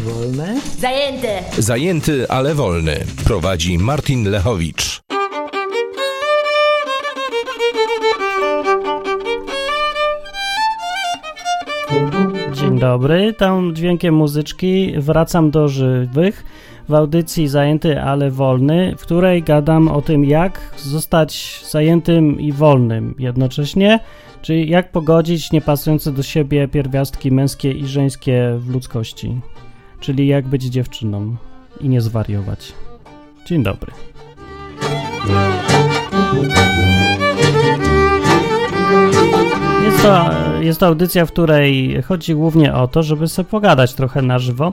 Wolne? Zajęte! Zajęty, ale wolny. Prowadzi Martin Lechowicz. Dzień dobry, tam dźwiękiem muzyczki wracam do żywych w audycji Zajęty, ale wolny, w której gadam o tym, jak zostać zajętym i wolnym jednocześnie, czyli jak pogodzić niepasujące do siebie pierwiastki męskie i żeńskie w ludzkości, czyli jak być dziewczyną i nie zwariować. Dzień dobry. Jest to, jest to audycja, w której chodzi głównie o to, żeby sobie pogadać trochę na żywo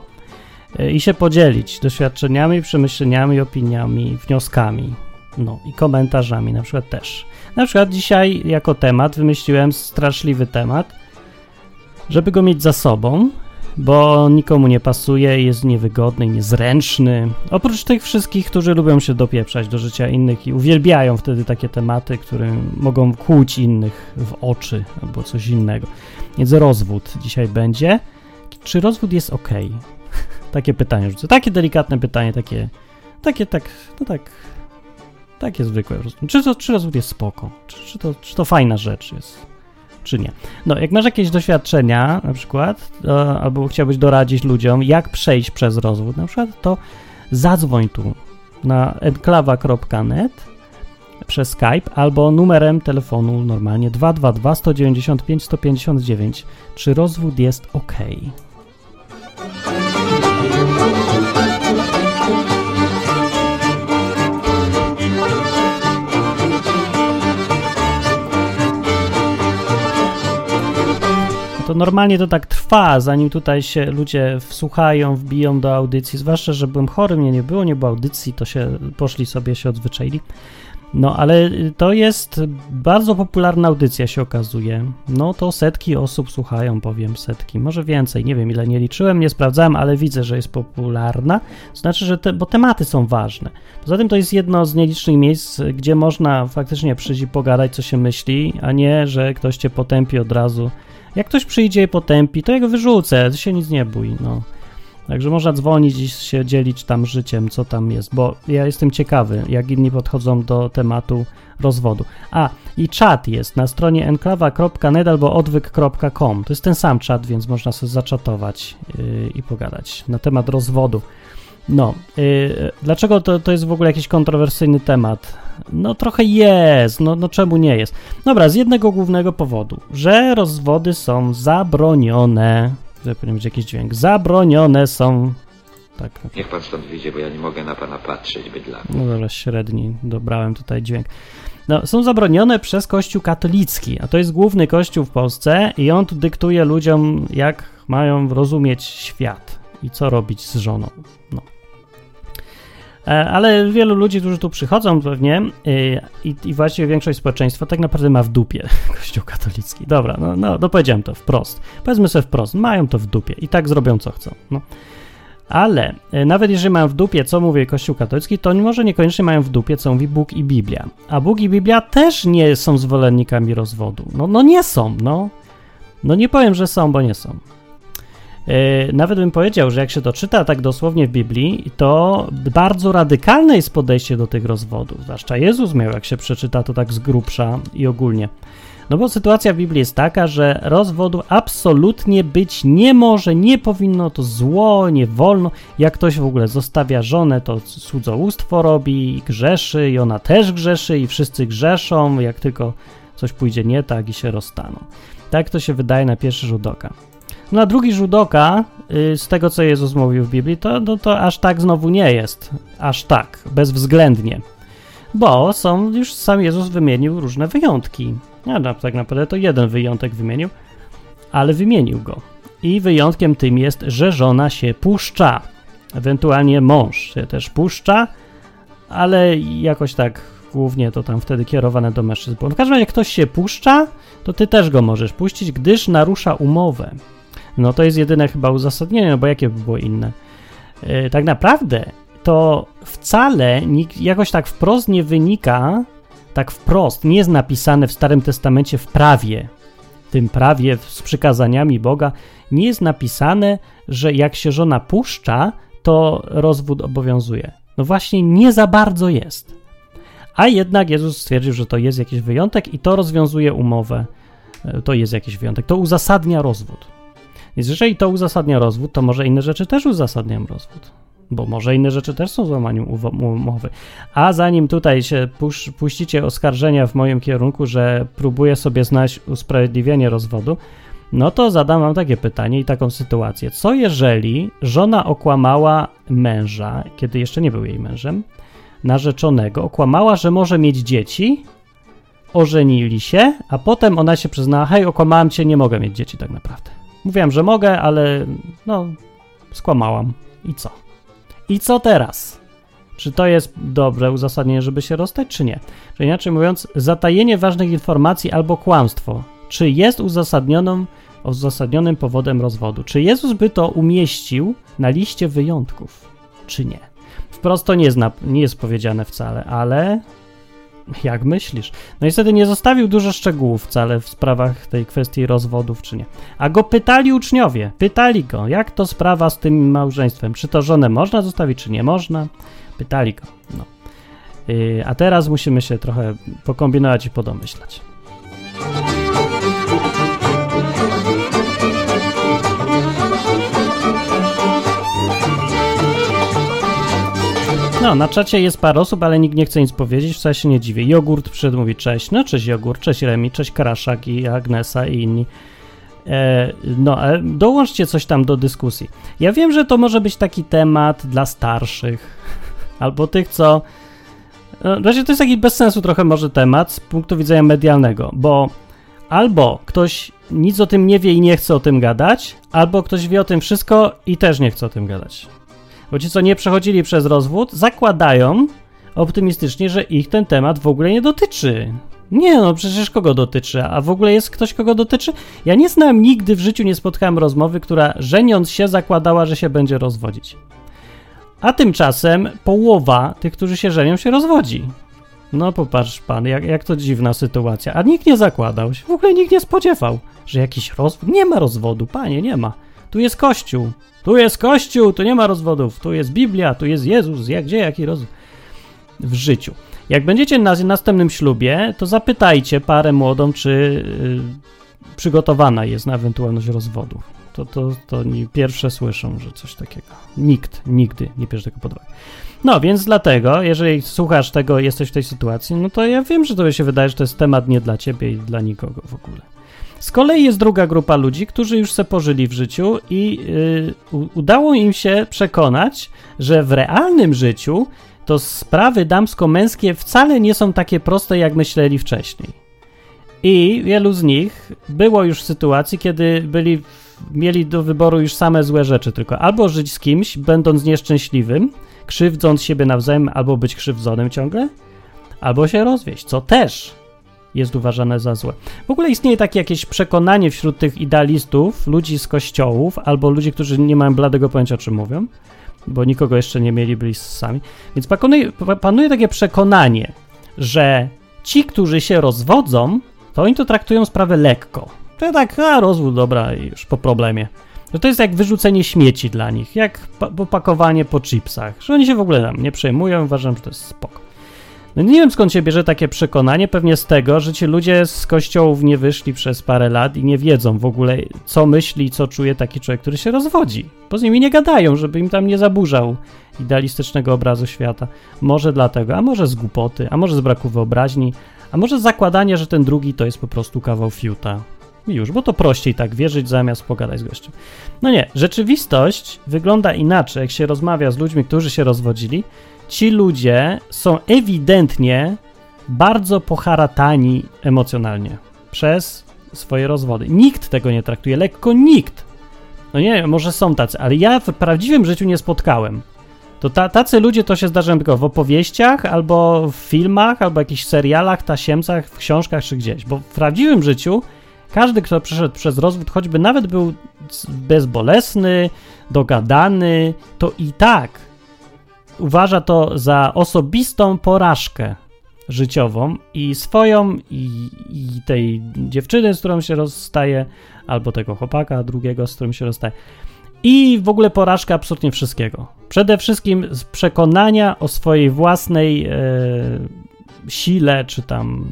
e, i się podzielić doświadczeniami, przemyśleniami, opiniami, wnioskami, no i komentarzami na przykład też. Na przykład dzisiaj jako temat wymyśliłem straszliwy temat, żeby go mieć za sobą, bo nikomu nie pasuje, jest niewygodny, niezręczny. Oprócz tych wszystkich, którzy lubią się dopieprzać do życia innych i uwielbiają wtedy takie tematy, które mogą kłuć innych w oczy albo coś innego. Więc rozwód dzisiaj będzie. Czy rozwód jest ok? takie pytanie rzucę. Takie delikatne pytanie, takie, takie, tak, no tak, takie zwykłe. Czy, to, czy rozwód jest spoko? Czy, czy, to, czy to fajna rzecz jest? Czy nie. No, jak masz jakieś doświadczenia, na przykład, albo chciałbyś doradzić ludziom, jak przejść przez rozwód, na przykład, to zadzwoń tu na enklawa.net przez Skype albo numerem telefonu normalnie 222 195 159. Czy rozwód jest ok? To normalnie to tak trwa, zanim tutaj się ludzie wsłuchają, wbiją do audycji, zwłaszcza, że byłem chory, mnie nie było, nie było audycji, to się poszli sobie, się odzwyczaili. No, ale to jest bardzo popularna audycja, się okazuje. No, to setki osób słuchają, powiem setki, może więcej, nie wiem ile nie liczyłem, nie sprawdzałem, ale widzę, że jest popularna. Znaczy, że te, bo tematy są ważne. Poza tym to jest jedno z nielicznych miejsc, gdzie można faktycznie przyjść i pogadać, co się myśli, a nie, że ktoś cię potępi od razu jak ktoś przyjdzie i potępi, to ja go wyrzucę, się nic nie bój, no. Także można dzwonić i się dzielić tam życiem, co tam jest, bo ja jestem ciekawy, jak inni podchodzą do tematu rozwodu. A, i czat jest na stronie enklawa.net albo odwyk.com. To jest ten sam czat, więc można sobie zaczatować yy, i pogadać na temat rozwodu. No, yy, dlaczego to, to jest w ogóle jakiś kontrowersyjny temat? No trochę jest, no, no czemu nie jest? Dobra, z jednego głównego powodu, że rozwody są zabronione. Powinien być jakiś dźwięk. Zabronione są. Tak. Niech pan stąd wyjdzie, bo ja nie mogę na pana patrzeć, bydla. No dobra, średni, dobrałem tutaj dźwięk. No, są zabronione przez Kościół katolicki, a to jest główny kościół w Polsce i on tu dyktuje ludziom, jak mają rozumieć świat i co robić z żoną. No. E, ale wielu ludzi, którzy tu przychodzą pewnie e, i, i właściwie większość społeczeństwa tak naprawdę ma w dupie Kościół katolicki. Dobra, no, no, no powiedziałem to wprost. Powiedzmy sobie wprost, mają to w dupie i tak zrobią co chcą. No. Ale e, nawet jeżeli mają w dupie, co mówi Kościół katolicki, to może niekoniecznie mają w dupie, co mówi Bóg i Biblia. A Bóg i Biblia też nie są zwolennikami rozwodu. No, no nie są, no. No nie powiem, że są, bo nie są. E, nawet bym powiedział, że jak się to czyta tak dosłownie w Biblii, to bardzo radykalne jest podejście do tych rozwodów. Zwłaszcza Jezus miał, jak się przeczyta to tak z grubsza i ogólnie. No bo sytuacja w Biblii jest taka, że rozwodu absolutnie być nie może, nie powinno, to zło, nie wolno. Jak ktoś w ogóle zostawia żonę, to cudzołóstwo robi, grzeszy i ona też grzeszy i wszyscy grzeszą, jak tylko coś pójdzie nie tak i się rozstaną. Tak to się wydaje na pierwszy rzut oka. No a drugi rzut oka, y, z tego co Jezus mówił w Biblii, to, no to aż tak znowu nie jest. Aż tak, bezwzględnie. Bo są, już sam Jezus wymienił różne wyjątki. No, tak naprawdę to jeden wyjątek wymienił, ale wymienił go. I wyjątkiem tym jest, że żona się puszcza. Ewentualnie mąż się też puszcza, ale jakoś tak głównie to tam wtedy kierowane do mężczyzn. W każdym razie, jak ktoś się puszcza, to ty też go możesz puścić, gdyż narusza umowę. No to jest jedyne chyba uzasadnienie, no bo jakie by było inne? Yy, tak naprawdę to wcale jakoś tak wprost nie wynika, tak wprost, nie jest napisane w Starym Testamencie w prawie, tym prawie z przykazaniami Boga nie jest napisane, że jak się żona puszcza, to rozwód obowiązuje. No właśnie nie za bardzo jest. A jednak Jezus stwierdził, że to jest jakiś wyjątek i to rozwiązuje umowę. E, to jest jakiś wyjątek. To uzasadnia rozwód. Więc jeżeli to uzasadnia rozwód, to może inne rzeczy też uzasadniają rozwód. Bo może inne rzeczy też są złamaniem umowy. A zanim tutaj się pusz, puścicie oskarżenia w moim kierunku, że próbuję sobie znaleźć usprawiedliwienie rozwodu, no to zadam wam takie pytanie i taką sytuację. Co jeżeli żona okłamała męża, kiedy jeszcze nie był jej mężem, narzeczonego, okłamała, że może mieć dzieci, ożenili się, a potem ona się przyznała, hej, okłamałam cię, nie mogę mieć dzieci tak naprawdę. Mówiłam, że mogę, ale no, skłamałam. I co? I co teraz? Czy to jest dobre uzasadnienie, żeby się rozstać, czy nie? Czy inaczej mówiąc, zatajenie ważnych informacji albo kłamstwo, czy jest uzasadnioną, uzasadnionym powodem rozwodu? Czy Jezus by to umieścił na liście wyjątków, czy nie? Wprost to nie jest, na, nie jest powiedziane wcale, ale jak myślisz? No i wtedy nie zostawił dużo szczegółów wcale w sprawach tej kwestii rozwodów, czy nie. A go pytali uczniowie, pytali go, jak to sprawa z tym małżeństwem, czy to żonę można zostawić, czy nie można. Pytali go, no. Yy, a teraz musimy się trochę pokombinować i podomyślać. No, na czacie jest parę osób, ale nikt nie chce nic powiedzieć, wcale się nie dziwię. Jogurt przyszedł mówi cześć, no cześć Jogurt, cześć Remi, cześć Karaszak i Agnesa i inni. E, no, ale dołączcie coś tam do dyskusji. Ja wiem, że to może być taki temat dla starszych, albo tych, co... No, razie to jest taki bez sensu trochę może temat z punktu widzenia medialnego, bo albo ktoś nic o tym nie wie i nie chce o tym gadać, albo ktoś wie o tym wszystko i też nie chce o tym gadać. Bo ci, co nie przechodzili przez rozwód, zakładają optymistycznie, że ich ten temat w ogóle nie dotyczy. Nie, no przecież kogo dotyczy? A w ogóle jest ktoś, kogo dotyczy? Ja nie znam nigdy w życiu, nie spotkałem rozmowy, która żeniąc się zakładała, że się będzie rozwodzić. A tymczasem połowa tych, którzy się żenią, się rozwodzi. No popatrz pan, jak, jak to dziwna sytuacja. A nikt nie zakładał się, w ogóle nikt nie spodziewał, że jakiś rozwód. Nie ma rozwodu, panie, nie ma. Tu jest kościół. Tu jest Kościół, tu nie ma rozwodów, tu jest Biblia, tu jest Jezus, jak, gdzie jaki rozwód w życiu. Jak będziecie na następnym ślubie, to zapytajcie parę młodą, czy y, przygotowana jest na ewentualność rozwodu. To, to, to nie pierwsze słyszą, że coś takiego. Nikt nigdy nie bierze tego pod uwagę. No, więc dlatego, jeżeli słuchasz tego, jesteś w tej sytuacji, no to ja wiem, że to się wydaje, że to jest temat nie dla ciebie i dla nikogo w ogóle. Z kolei jest druga grupa ludzi, którzy już se pożyli w życiu i yy, udało im się przekonać, że w realnym życiu to sprawy damsko-męskie wcale nie są takie proste, jak myśleli wcześniej. I wielu z nich było już w sytuacji, kiedy byli, mieli do wyboru już same złe rzeczy, tylko albo żyć z kimś, będąc nieszczęśliwym, krzywdząc siebie nawzajem, albo być krzywdzonym ciągle, albo się rozwieść, co też jest uważane za złe. W ogóle istnieje takie jakieś przekonanie wśród tych idealistów, ludzi z kościołów, albo ludzi, którzy nie mają bladego pojęcia, o czym mówią, bo nikogo jeszcze nie mieli, byli sami. Więc panuje, panuje takie przekonanie, że ci, którzy się rozwodzą, to oni to traktują sprawę lekko. To tak, a rozwód, dobra, już po problemie. Że to jest jak wyrzucenie śmieci dla nich, jak opakowanie po chipsach, że oni się w ogóle tam nie przejmują, uważam, że to jest spoko. No nie wiem skąd się bierze takie przekonanie, pewnie z tego, że ci ludzie z kościołów nie wyszli przez parę lat i nie wiedzą w ogóle, co myśli i co czuje taki człowiek, który się rozwodzi. Bo z nimi nie gadają, żeby im tam nie zaburzał idealistycznego obrazu świata. Może dlatego, a może z głupoty, a może z braku wyobraźni, a może z zakładania, że ten drugi to jest po prostu kawał fiuta. Już, bo to prościej tak wierzyć zamiast pogadać z gościem. No nie, rzeczywistość wygląda inaczej, jak się rozmawia z ludźmi, którzy się rozwodzili ci ludzie są ewidentnie bardzo poharatani emocjonalnie przez swoje rozwody. Nikt tego nie traktuje, lekko nikt. No nie może są tacy, ale ja w prawdziwym życiu nie spotkałem. To ta, tacy ludzie to się zdarzają tylko w opowieściach, albo w filmach, albo jakichś serialach, tasiemcach, w książkach czy gdzieś. Bo w prawdziwym życiu każdy, kto przeszedł przez rozwód, choćby nawet był bezbolesny, dogadany, to i tak uważa to za osobistą porażkę, życiową i swoją, i, i tej dziewczyny, z którą się rozstaje, albo tego chłopaka drugiego, z którym się rozstaje. I w ogóle porażka absolutnie wszystkiego. Przede wszystkim z przekonania o swojej własnej e, sile, czy tam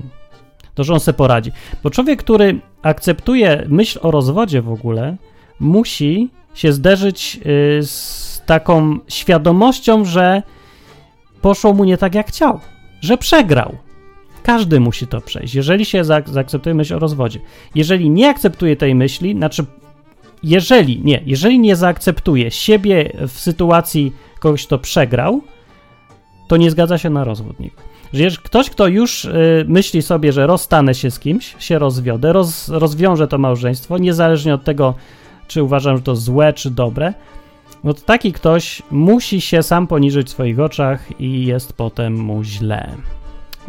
to, że on sobie poradzi. Bo człowiek, który akceptuje myśl o rozwodzie w ogóle, musi się zderzyć y, z taką świadomością, że poszło mu nie tak, jak chciał, że przegrał. Każdy musi to przejść, jeżeli się zaakceptuje myśl o rozwodzie. Jeżeli nie akceptuje tej myśli, znaczy, jeżeli nie, jeżeli nie zaakceptuje siebie w sytuacji kogoś, kto przegrał, to nie zgadza się na rozwód. Że ktoś, kto już y, myśli sobie, że rozstanę się z kimś, się rozwiodę, roz, rozwiążę to małżeństwo, niezależnie od tego, czy uważam, że to złe, czy dobre, no to taki ktoś musi się sam poniżyć w swoich oczach i jest potem mu źle.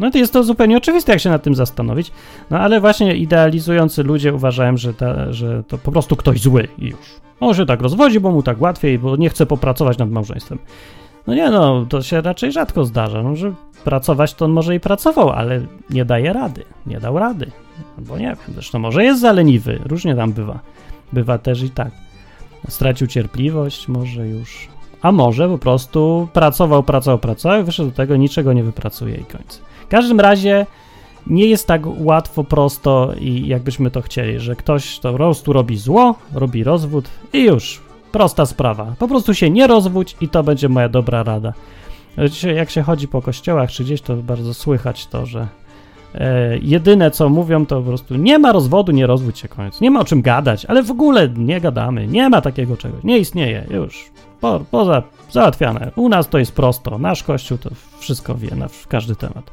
No to jest to zupełnie oczywiste, jak się nad tym zastanowić, no ale właśnie idealizujący ludzie uważają, że, ta, że to po prostu ktoś zły i już. On się tak rozwodzi, bo mu tak łatwiej, bo nie chce popracować nad małżeństwem. No nie no, to się raczej rzadko zdarza, no, że pracować to on może i pracował, ale nie daje rady, nie dał rady, albo nie wiem, zresztą może jest zaleniwy, różnie tam bywa. Bywa też i tak. Stracił cierpliwość, może już. A może po prostu pracował, pracował, pracował wyszedł do tego, niczego nie wypracuje i kończy. W każdym razie nie jest tak łatwo, prosto i jakbyśmy to chcieli, że ktoś to po prostu robi zło, robi rozwód i już. Prosta sprawa. Po prostu się nie rozwódź i to będzie moja dobra rada. Jak się chodzi po kościołach czy gdzieś, to bardzo słychać to, że jedyne co mówią to po prostu nie ma rozwodu, nie rozwódź się koniec. Nie ma o czym gadać, ale w ogóle nie gadamy. Nie ma takiego czegoś. Nie istnieje już. Po, poza załatwiane. U nas to jest prosto. Nasz kościół to wszystko wie na każdy temat.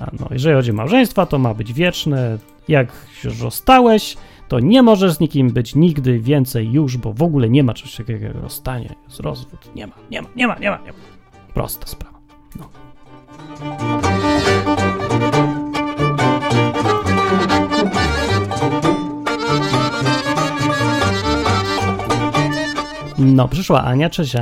A no, jeżeli chodzi o małżeństwa, to ma być wieczne. Jak już rozstałeś, to nie możesz z nikim być nigdy więcej już, bo w ogóle nie ma czegoś takiego jak rozstanie, jest rozwód. Nie ma, nie ma, nie ma, nie ma. Nie ma. Prosta sprawa. No. No, przyszła Ania, cześć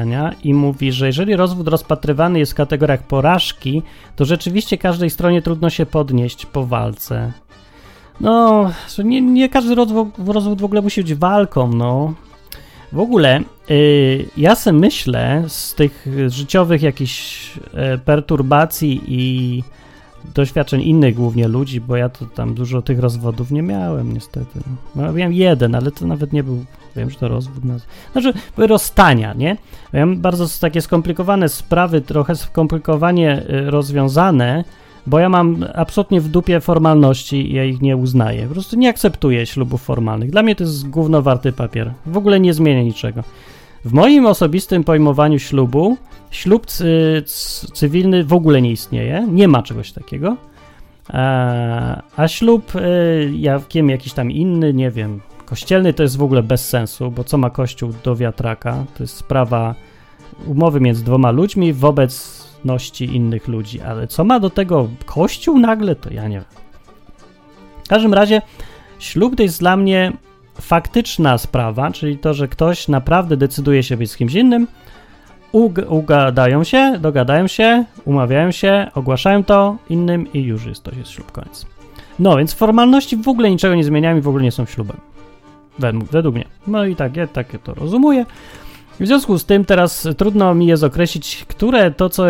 i mówi, że jeżeli rozwód rozpatrywany jest w kategoriach porażki, to rzeczywiście każdej stronie trudno się podnieść po walce. No, nie, nie każdy rozwód, rozwód w ogóle musi być walką, no. W ogóle yy, ja sobie myślę z tych życiowych jakichś yy, perturbacji i doświadczeń innych głównie ludzi, bo ja to tam dużo tych rozwodów nie miałem niestety. No, miałem jeden, ale to nawet nie był, wiem, że to rozwód. Znaczy, były rozstania, nie? Miałem bardzo takie skomplikowane sprawy, trochę skomplikowanie y, rozwiązane, bo ja mam absolutnie w dupie formalności i ja ich nie uznaję. Po prostu nie akceptuję ślubów formalnych. Dla mnie to jest głównowarty papier. W ogóle nie zmienia niczego. W moim osobistym pojmowaniu ślubu, ślub cywilny w ogóle nie istnieje, nie ma czegoś takiego. A, a ślub y, jakiem jakiś tam inny, nie wiem, kościelny to jest w ogóle bez sensu, bo co ma kościół do wiatraka? To jest sprawa umowy między dwoma ludźmi w obecności innych ludzi, ale co ma do tego kościół nagle, to ja nie wiem. W każdym razie ślub to jest dla mnie faktyczna sprawa, czyli to, że ktoś naprawdę decyduje się być z kimś innym, ug ugadają się, dogadają się, umawiają się, ogłaszają to innym i już jest to jest ślub koniec. No więc formalności w ogóle niczego nie zmieniają i w ogóle nie są ślubem. Według, według mnie. No i tak, ja takie to rozumuję. W związku z tym teraz trudno mi jest określić, które to, co,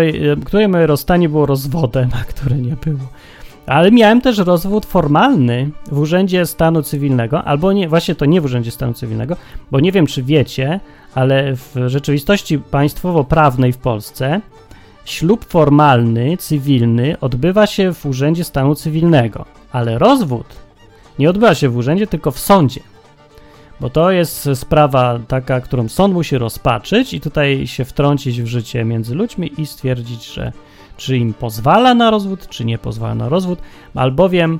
które moje rozstanie było rozwodem, a które nie było. Ale miałem też rozwód formalny w Urzędzie Stanu Cywilnego, albo nie, właśnie to nie w Urzędzie Stanu Cywilnego, bo nie wiem, czy wiecie, ale w rzeczywistości państwowo-prawnej w Polsce ślub formalny, cywilny odbywa się w Urzędzie Stanu Cywilnego, ale rozwód nie odbywa się w urzędzie, tylko w sądzie. Bo to jest sprawa taka, którą sąd musi rozpatrzyć i tutaj się wtrącić w życie między ludźmi i stwierdzić, że czy im pozwala na rozwód, czy nie pozwala na rozwód, albowiem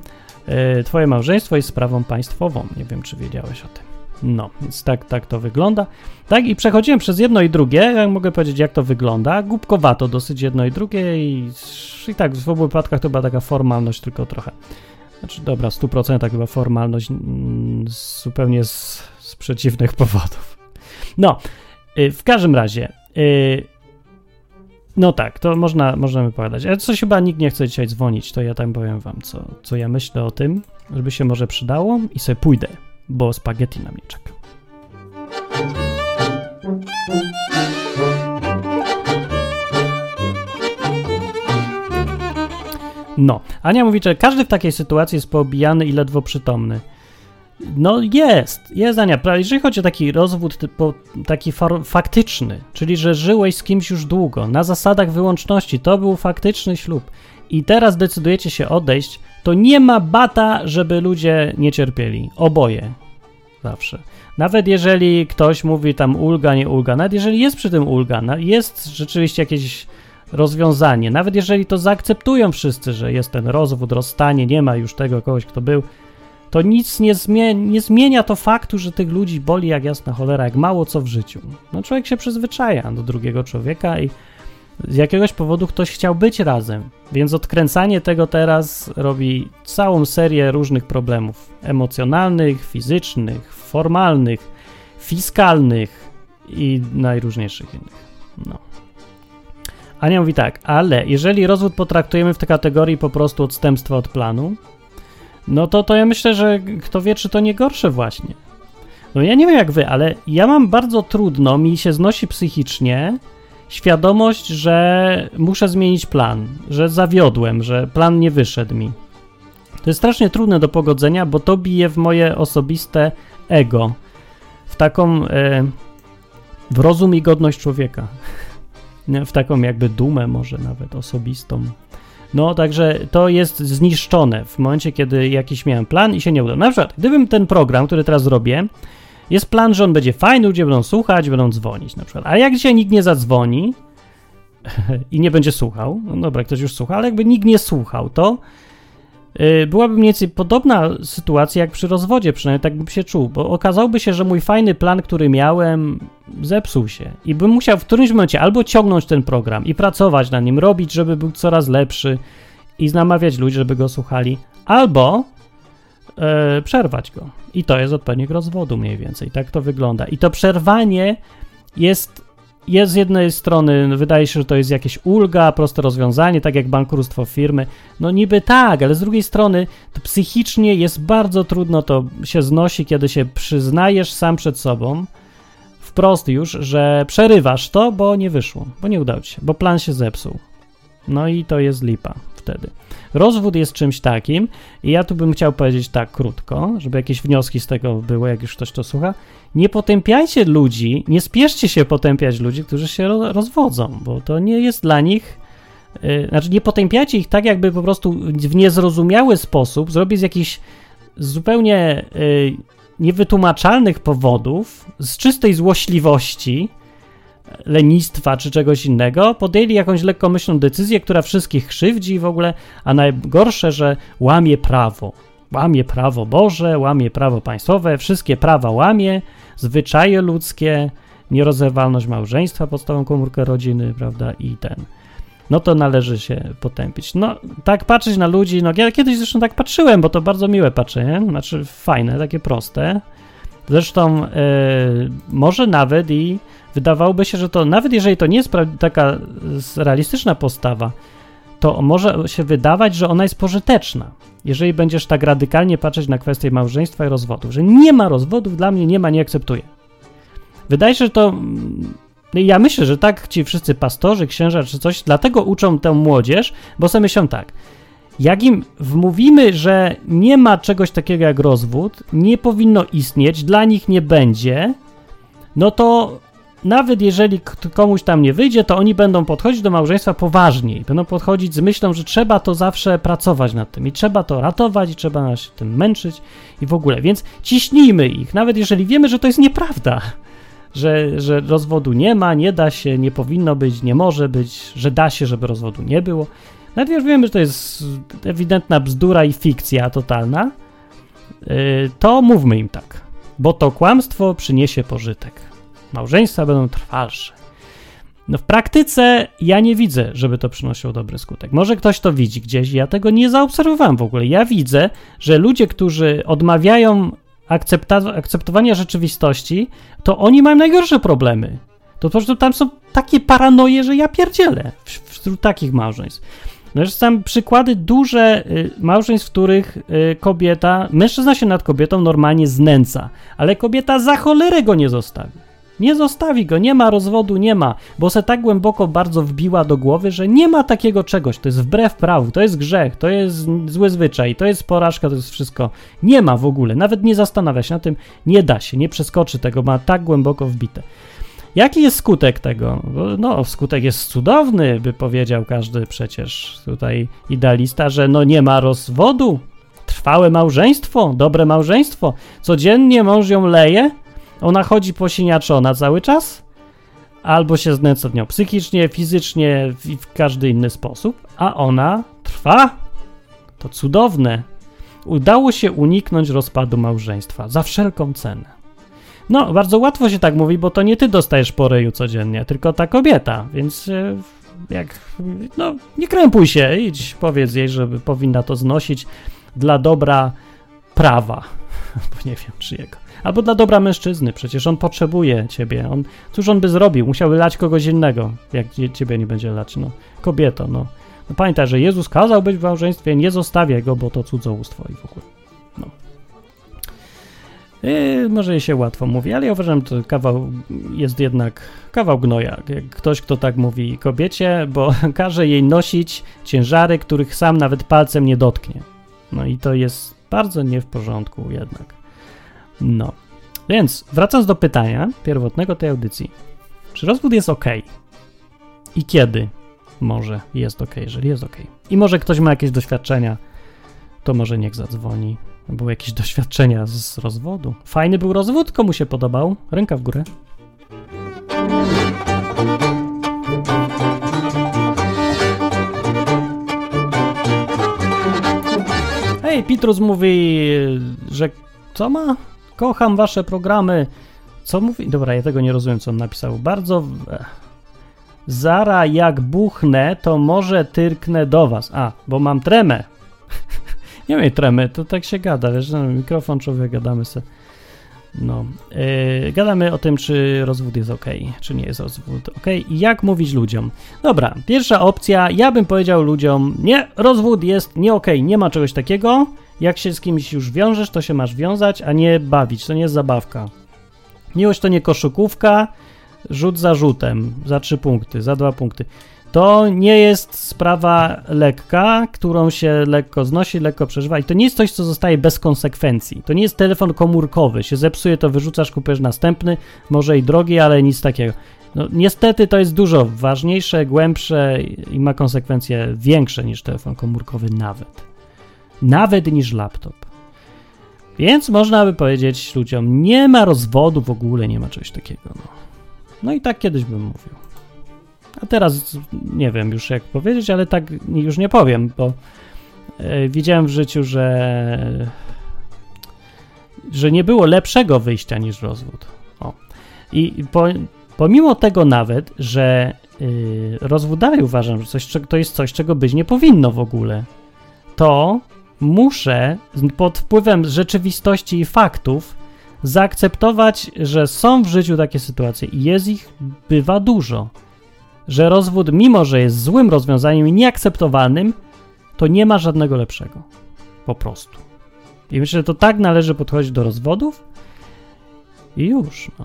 y, twoje małżeństwo jest sprawą państwową. Nie wiem, czy wiedziałeś o tym. No, więc tak, tak to wygląda. Tak, i przechodziłem przez jedno i drugie. Ja mogę powiedzieć, jak to wygląda. Głupkowato dosyć jedno i drugie, i, i tak w obu wypadkach to była taka formalność, tylko trochę. Znaczy, dobra, w 100% chyba formalność zupełnie z, z przeciwnych powodów. No, y, w każdym razie. Y, No tak, to można, możemy pogadać. Ale coś chyba nikt nie chce dzisiaj dzwonić, to ja tam powiem wam, co, co ja myślę o tym, żeby się może przydało i sobie pójdę, bo spaghetti na mnie czeka. No, Ania mówi, że każdy w takiej sytuacji jest poobijany i ledwo przytomny. No jest, jest Ania. Jeżeli chodzi o taki rozwód typu, taki faktyczny, czyli że żyłeś z kimś już długo, na zasadach wyłączności, to był faktyczny ślub i teraz decydujecie się odejść, to nie ma bata, żeby ludzie nie cierpieli. Oboje. Zawsze. Nawet jeżeli ktoś mówi tam ulga, nie ulga, nawet jeżeli jest przy tym ulga, jest rzeczywiście jakieś rozwiązanie, nawet jeżeli to zaakceptują wszyscy, że jest ten rozwód, rozstanie, nie ma już tego kogoś, kto był, to nic nie, zmie nie zmienia to faktu, że tych ludzi boli jak jasna cholera, jak mało co w życiu. No człowiek się przyzwyczaja do drugiego człowieka i z jakiegoś powodu ktoś chciał być razem, więc odkręcanie tego teraz robi całą serię różnych problemów emocjonalnych, fizycznych, formalnych, fiskalnych i najróżniejszych innych. No. Ania mówi tak, ale jeżeli rozwód potraktujemy w tej kategorii po prostu odstępstwa od planu, no to, to ja myślę, że kto wie, czy to nie gorsze właśnie. No ja nie wiem jak wy, ale ja mam bardzo trudno, mi się znosi psychicznie świadomość, że muszę zmienić plan, że zawiodłem, że plan nie wyszedł mi. To jest strasznie trudne do pogodzenia, bo to bije w moje osobiste ego, w taką e, w rozum i godność człowieka, w taką jakby dumę może nawet osobistą. No, także to jest zniszczone w momencie, kiedy jakiś miałem plan i się nie udał. Na przykład, gdybym ten program, który teraz robię, jest plan, że on będzie fajny, ludzie będą słuchać, będą dzwonić na przykład. A jak dzisiaj nikt nie zadzwoni i nie będzie słuchał, no dobra, ktoś już słucha, ale jakby nikt nie słuchał, to byłaby mniej więcej podobna sytuacja jak przy rozwodzie, przynajmniej tak bym się czuł, bo okazałoby się, że mój fajny plan, który miałem, zepsuł się i bym musiał w którymś momencie albo ciągnąć ten program i pracować na nim, robić, żeby był coraz lepszy i namawiać ludzi, żeby go słuchali, albo yy, przerwać go. I to jest odpowiednik rozwodu mniej więcej. Tak to wygląda. I to przerwanie jest, jest z jednej strony, wydaje się, że to jest jakieś ulga, proste rozwiązanie, tak jak bankructwo firmy. No niby tak, ale z drugiej strony psychicznie jest bardzo trudno to się znosi, kiedy się przyznajesz sam przed sobą, wprost już, że przerywasz to, bo nie wyszło, bo nie udało ci się, bo plan się zepsuł. No i to jest lipa wtedy. Rozwód jest czymś takim i ja tu bym chciał powiedzieć tak krótko, żeby jakieś wnioski z tego były, jak już ktoś to słucha. Nie potępiajcie ludzi, nie spieszcie się potępiać ludzi, którzy się rozwodzą, bo to nie jest dla nich yy, znaczy nie potępiacie ich tak, jakby po prostu w niezrozumiały sposób zrobić z jakichś zupełnie yy, niewytłumaczalnych powodów, z czystej złośliwości, lenistwa czy czegoś innego, podjęli jakąś lekkomyślną decyzję, która wszystkich krzywdzi w ogóle, a najgorsze, że łamie prawo. Łamie prawo Boże, łamie prawo państwowe, wszystkie prawa łamie, zwyczaje ludzkie, nierozerwalność małżeństwa, podstawową komórkę rodziny, prawda, i ten. No to należy się potępić. No, tak patrzeć na ludzi, no ja kiedyś zresztą tak patrzyłem, bo to bardzo miłe patrzenie, znaczy fajne, takie proste. Zresztą yy, może nawet i wydawałoby się, że to nawet jeżeli to nie jest taka realistyczna postawa, to może się wydawać, że ona jest pożyteczna. Jeżeli będziesz tak radykalnie patrzeć na kwestię małżeństwa i rozwodów, że nie ma rozwodów, dla mnie nie ma, nie akceptuję. Wydaje się, że to. No ja myślę, że tak ci wszyscy pastorzy, księża czy coś, dlatego uczą tę młodzież, bo sobie myślą tak. Jak im wmówimy, że nie ma czegoś takiego jak rozwód, nie powinno istnieć, dla nich nie będzie, no to nawet jeżeli komuś tam nie wyjdzie, to oni będą podchodzić do małżeństwa poważniej. Będą podchodzić z myślą, że trzeba to zawsze pracować nad tym i trzeba to ratować i trzeba nas tym męczyć i w ogóle. Więc ciśnijmy ich, nawet jeżeli wiemy, że to jest nieprawda. Że, że rozwodu nie ma, nie da się, nie powinno być, nie może być, że da się, żeby rozwodu nie było. Nawet już wiemy, że to jest ewidentna bzdura i fikcja totalna, y, to mówmy im tak, bo to kłamstwo przyniesie pożytek małżeństwa będą trwalsze. No w praktyce ja nie widzę, żeby to przynosiło dobry skutek. Może ktoś to widzi gdzieś, ja tego nie zaobserwowałem w ogóle. Ja widzę, że ludzie, którzy odmawiają akceptowania rzeczywistości, to oni mają najgorsze problemy. To po prostu tam są takie paranoje, że ja pierdzielę wśród takich małżeństw. No już tam przykłady duże y, małżeństw, w których y, kobieta, mężczyzna się nad kobietą normalnie znęca, ale kobieta za cholerę go nie zostawi. Nie zostawi go, nie ma rozwodu, nie ma, bo se tak głęboko bardzo wbiła do głowy, że nie ma takiego czegoś, to jest wbrew prawu, to jest grzech, to jest zły zwyczaj, to jest porażka, to jest wszystko. Nie ma w ogóle, nawet nie zastanawia się na tym, nie da się, nie przeskoczy tego, ma tak głęboko wbite. Jaki jest skutek tego? No, skutek jest cudowny, by powiedział każdy przecież tutaj idealista, że no nie ma rozwodu, trwałe małżeństwo, dobre małżeństwo. Codziennie mąż ją leje, ona chodzi posiniaczona cały czas, albo się znęca nią psychicznie, fizycznie, w, w każdy inny sposób, a ona trwa. To cudowne. Udało się uniknąć rozpadu małżeństwa za wszelką cenę. No, bardzo łatwo się tak mówi, bo to nie ty dostajesz po ryju codziennie, tylko ta kobieta, więc e, jak, no, nie krępuj się, idź, powiedz jej, żeby powinna to znosić dla dobra prawa, bo nie wiem czyjego. Albo dla dobra mężczyzny, przecież on potrzebuje ciebie. On, cóż on by zrobił? Musiałby lać kogoś innego, jak ciebie nie będzie lać. No, kobieto, no. no pamiętaj, że Jezus kazał być w małżeństwie, nie zostawiaj go, bo to cudzołóstwo i w ogóle. Yy, może się łatwo mówi, ale ja uważam, że kawał jest jednak kawał gnoja. Ktoś, kto tak mówi kobiecie, bo każe jej nosić ciężary, których sam nawet palcem nie dotknie. No i to jest bardzo nie w porządku jednak. No. Więc wracając do pytania pierwotnego tej audycji. Czy rozwód jest ok? I kiedy może jest ok, jeżeli jest ok? I może ktoś ma jakieś doświadczenia, to może niech zadzwoni były jakieś doświadczenia z rozwodu. Fajny był rozwód, komu się podobał? Ręka w górę. Hej, Pitrus mówi, że co ma? Kocham wasze programy. Co mówi? Dobra, ja tego nie rozumiem, co on napisał. Bardzo. Zara, jak buchnę, to może tyrknę do was. A, bo mam tremę. Nie miej tremy, to tak się gada, wiesz, no, mikrofon człowiek, gadamy sobie. No, yy, gadamy o tym, czy rozwód jest ok, czy nie jest rozwód ok i jak mówić ludziom. Dobra, pierwsza opcja, ja bym powiedział ludziom, nie, rozwód jest nie ok, nie ma czegoś takiego, jak się z kimś już wiążesz, to się masz wiązać, a nie bawić, to nie jest zabawka. Miłość to nie koszykówka, rzut za rzutem, za trzy punkty, za dwa punkty. To nie jest sprawa lekka, którą się lekko znosi, lekko przeżywa i to nie jest coś, co zostaje bez konsekwencji. To nie jest telefon komórkowy, się zepsuje, to wyrzucasz, kupujesz następny, może i drogi, ale nic takiego. No, niestety to jest dużo ważniejsze, głębsze i ma konsekwencje większe niż telefon komórkowy nawet. Nawet niż laptop. Więc można by powiedzieć ludziom, nie ma rozwodu w ogóle, nie ma czegoś takiego. No, no i tak kiedyś bym mówił. A teraz nie wiem już jak powiedzieć, ale tak już nie powiem, bo e, widziałem w życiu, że że nie było lepszego wyjścia niż rozwód. O. I po, pomimo tego nawet, że yy, uważam, że coś, to jest coś, czego być nie powinno w ogóle, to muszę pod wpływem rzeczywistości i faktów zaakceptować, że są w życiu takie sytuacje i jest ich bywa dużo że rozwód, mimo że jest złym rozwiązaniem i nieakceptowalnym, to nie ma żadnego lepszego. Po prostu. I myślę, że to tak należy podchodzić do rozwodów i już. No.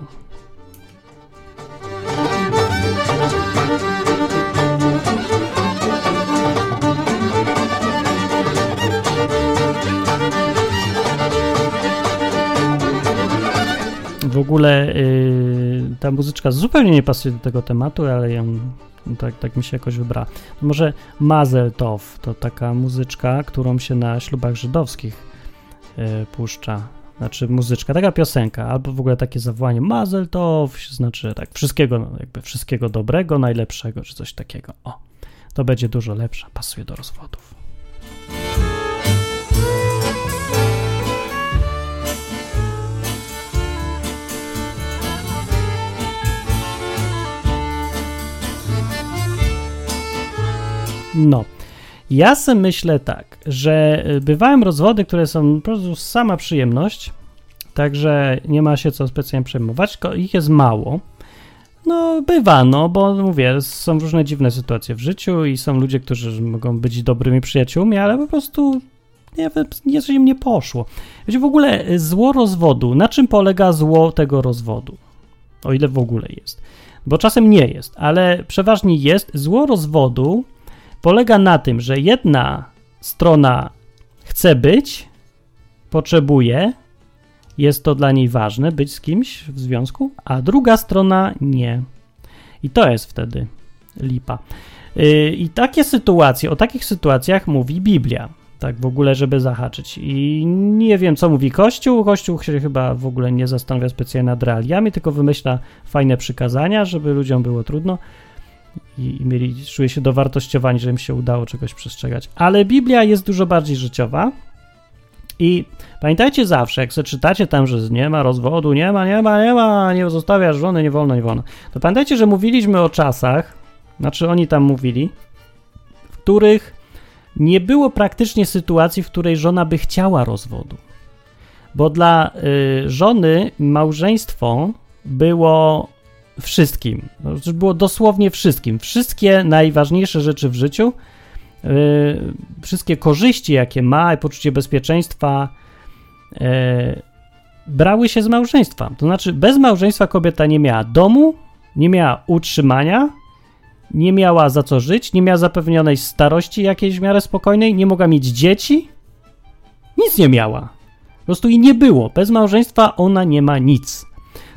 W ogóle yy, ta muzyczka zupełnie nie pasuje do tego tematu, ale ją tak, tak mi się jakoś wybrała. Może Mazel Tov to taka muzyczka, którą się na ślubach żydowskich yy, puszcza. Znaczy muzyczka, taka piosenka, albo w ogóle takie zawołanie Mazel Tov, znaczy tak, wszystkiego, no, jakby wszystkiego dobrego, najlepszego, czy coś takiego. O, to będzie dużo lepsze, pasuje do rozwodów. No. Ja sobie myślę tak, że y, bywają rozwody, które są po prostu sama przyjemność, także nie ma się co specjalnie przejmować, ich jest mało. No, bywa, no, bo mówię, są różne dziwne sytuacje w życiu i są ludzie, którzy mogą być dobrymi przyjaciółmi, ale po prostu nie nie, im nie poszło. Wiecie, w ogóle zło rozwodu, na czym polega zło tego rozwodu? O ile w ogóle jest. Bo czasem nie jest, ale przeważnie jest. Zło rozwodu polega na tym, że jedna strona chce być, potrzebuje, jest to dla niej ważne, być z kimś w związku, a druga strona nie. I to jest wtedy lipa. Yy, I takie sytuacje, o takich sytuacjach mówi Biblia. Tak w ogóle, żeby zahaczyć. I nie wiem, co mówi Kościół. Kościół się chyba w ogóle nie zastanawia specjalnie nad realiami, tylko wymyśla fajne przykazania, żeby ludziom było trudno i, i mieli, czuje się dowartościowani, że im się udało czegoś przestrzegać. Ale Biblia jest dużo bardziej życiowa i pamiętajcie zawsze, jak sobie czytacie tam, że nie ma rozwodu, nie ma, nie ma, nie ma, nie zostawiasz żony, nie wolno, nie wolno, to pamiętajcie, że mówiliśmy o czasach, znaczy oni tam mówili, w których nie było praktycznie sytuacji, w której żona by chciała rozwodu. Bo dla y, żony małżeństwo było wszystkim. No, było dosłownie wszystkim. Wszystkie najważniejsze rzeczy w życiu, yy, wszystkie korzyści, jakie ma, i poczucie bezpieczeństwa, yy, brały się z małżeństwa. To znaczy, bez małżeństwa kobieta nie miała domu, nie miała utrzymania, nie miała za co żyć, nie miała zapewnionej starości jakiejś w miarę spokojnej, nie mogła mieć dzieci, nic nie miała. Po prostu jej nie było. Bez małżeństwa ona nie ma nic.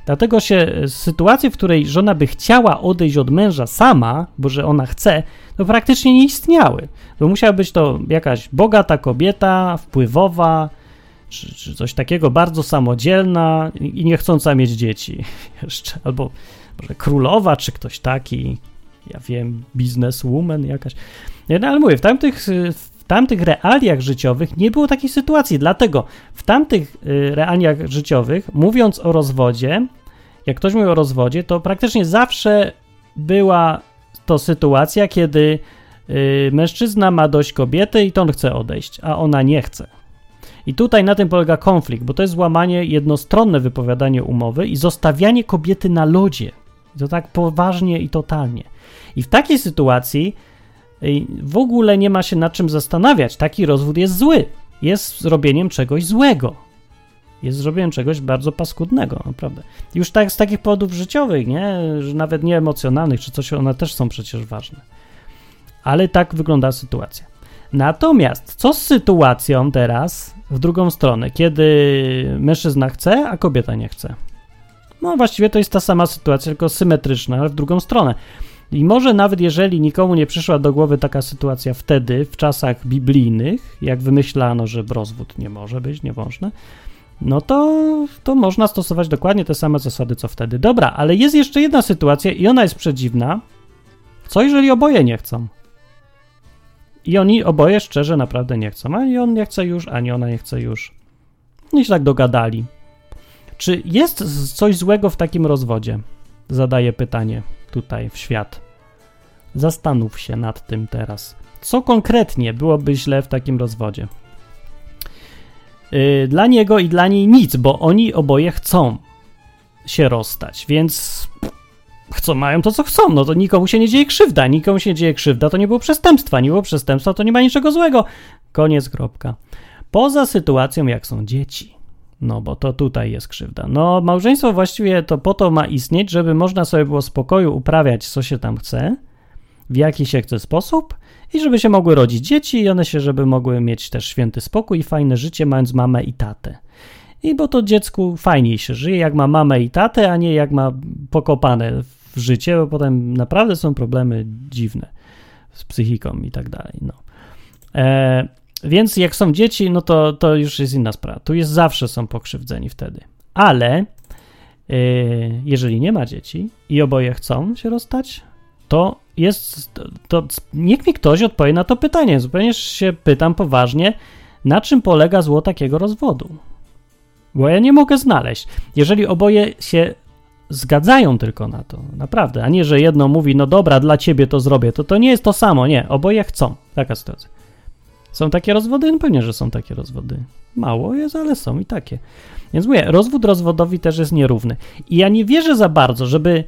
Dlatego się e, sytuacje, w której żona by chciała odejść od męża sama, bo że ona chce, to praktycznie nie istniały. Bo musiała być to jakaś bogata kobieta, wpływowa, czy, czy coś takiego, bardzo samodzielna i nie chcąca mieć dzieci jeszcze. Albo może królowa, czy ktoś taki, ja wiem, bizneswoman jakaś. No, ale mówię, w tamtych, tamtych realiach życiowych nie było takiej sytuacji. Dlatego w tamtych y, realiach życiowych, mówiąc o rozwodzie, jak ktoś mówi o rozwodzie, to praktycznie zawsze była to sytuacja, kiedy y, mężczyzna ma dość kobiety i to on chce odejść, a ona nie chce. I tutaj na tym polega konflikt, bo to jest złamanie jednostronne wypowiadanie umowy i zostawianie kobiety na lodzie. To tak poważnie i totalnie. I w takiej sytuacji w ogóle nie ma się nad czym zastanawiać. Taki rozwód jest zły. Jest zrobieniem czegoś złego jest zrobieniem czegoś bardzo paskudnego, naprawdę. Już tak z takich powodów życiowych, nie, nawet nie emocjonalnych czy coś, one też są przecież ważne. Ale tak wygląda sytuacja. Natomiast co z sytuacją teraz w drugą stronę, kiedy mężczyzna chce, a kobieta nie chce? No właściwie to jest ta sama sytuacja, tylko symetryczna, ale w drugą stronę. I może nawet jeżeli nikomu nie przyszła do głowy taka sytuacja wtedy, w czasach biblijnych, jak wymyślano, że rozwód nie może być, nieważne, no to, to można stosować dokładnie te same zasady co wtedy. Dobra, ale jest jeszcze jedna sytuacja i ona jest przedziwna. Co jeżeli oboje nie chcą? I oni oboje szczerze naprawdę nie chcą. Ani on nie chce już, ani ona nie chce już. I się tak dogadali. Czy jest coś złego w takim rozwodzie? Zadaję pytanie tutaj w świat. Zastanów się nad tym teraz. Co konkretnie byłoby źle w takim rozwodzie? Y, dla niego i dla niej nic, bo oni oboje chcą się rozstać, więc chcą, mają to, co chcą. No to nikomu się nie dzieje krzywda, nikomu się nie dzieje krzywda, to nie było przestępstwa, nie było przestępstwa, to nie ma niczego złego. Koniec, kropka. Poza sytuacją, jak są dzieci. No, bo to tutaj jest krzywda. No, małżeństwo właściwie to po to ma istnieć, żeby można sobie było spokoju uprawiać, co się tam chce, w jaki się chce sposób i żeby się mogły rodzić dzieci i one się, żeby mogły mieć też święty spokój i fajne życie, mając mamę i tatę. I bo to dziecku fajniej się żyje, jak ma mamę i tatę, a nie jak ma pokopane w życie, bo potem naprawdę są problemy dziwne z psychiką i tak dalej. No. E, więc jak są dzieci, no to, to już jest inna sprawa. Tu jest zawsze są pokrzywdzeni wtedy. Ale e, jeżeli nie ma dzieci i oboje chcą się rozstać, to jest, to, to, niech mi ktoś odpowie na to pytanie. Zupełnie się pytam poważnie, na czym polega zło takiego rozwodu? Bo ja nie mogę znaleźć. Jeżeli oboje się zgadzają tylko na to, naprawdę, a nie, że jedno mówi, no dobra, dla ciebie to zrobię, to to nie jest to samo, nie, oboje chcą. Taka sytuacja. Są takie rozwody? No pewnie, że są takie rozwody. Mało jest, ale są i takie. Więc mówię, rozwód rozwodowi też jest nierówny. I ja nie wierzę za bardzo, żeby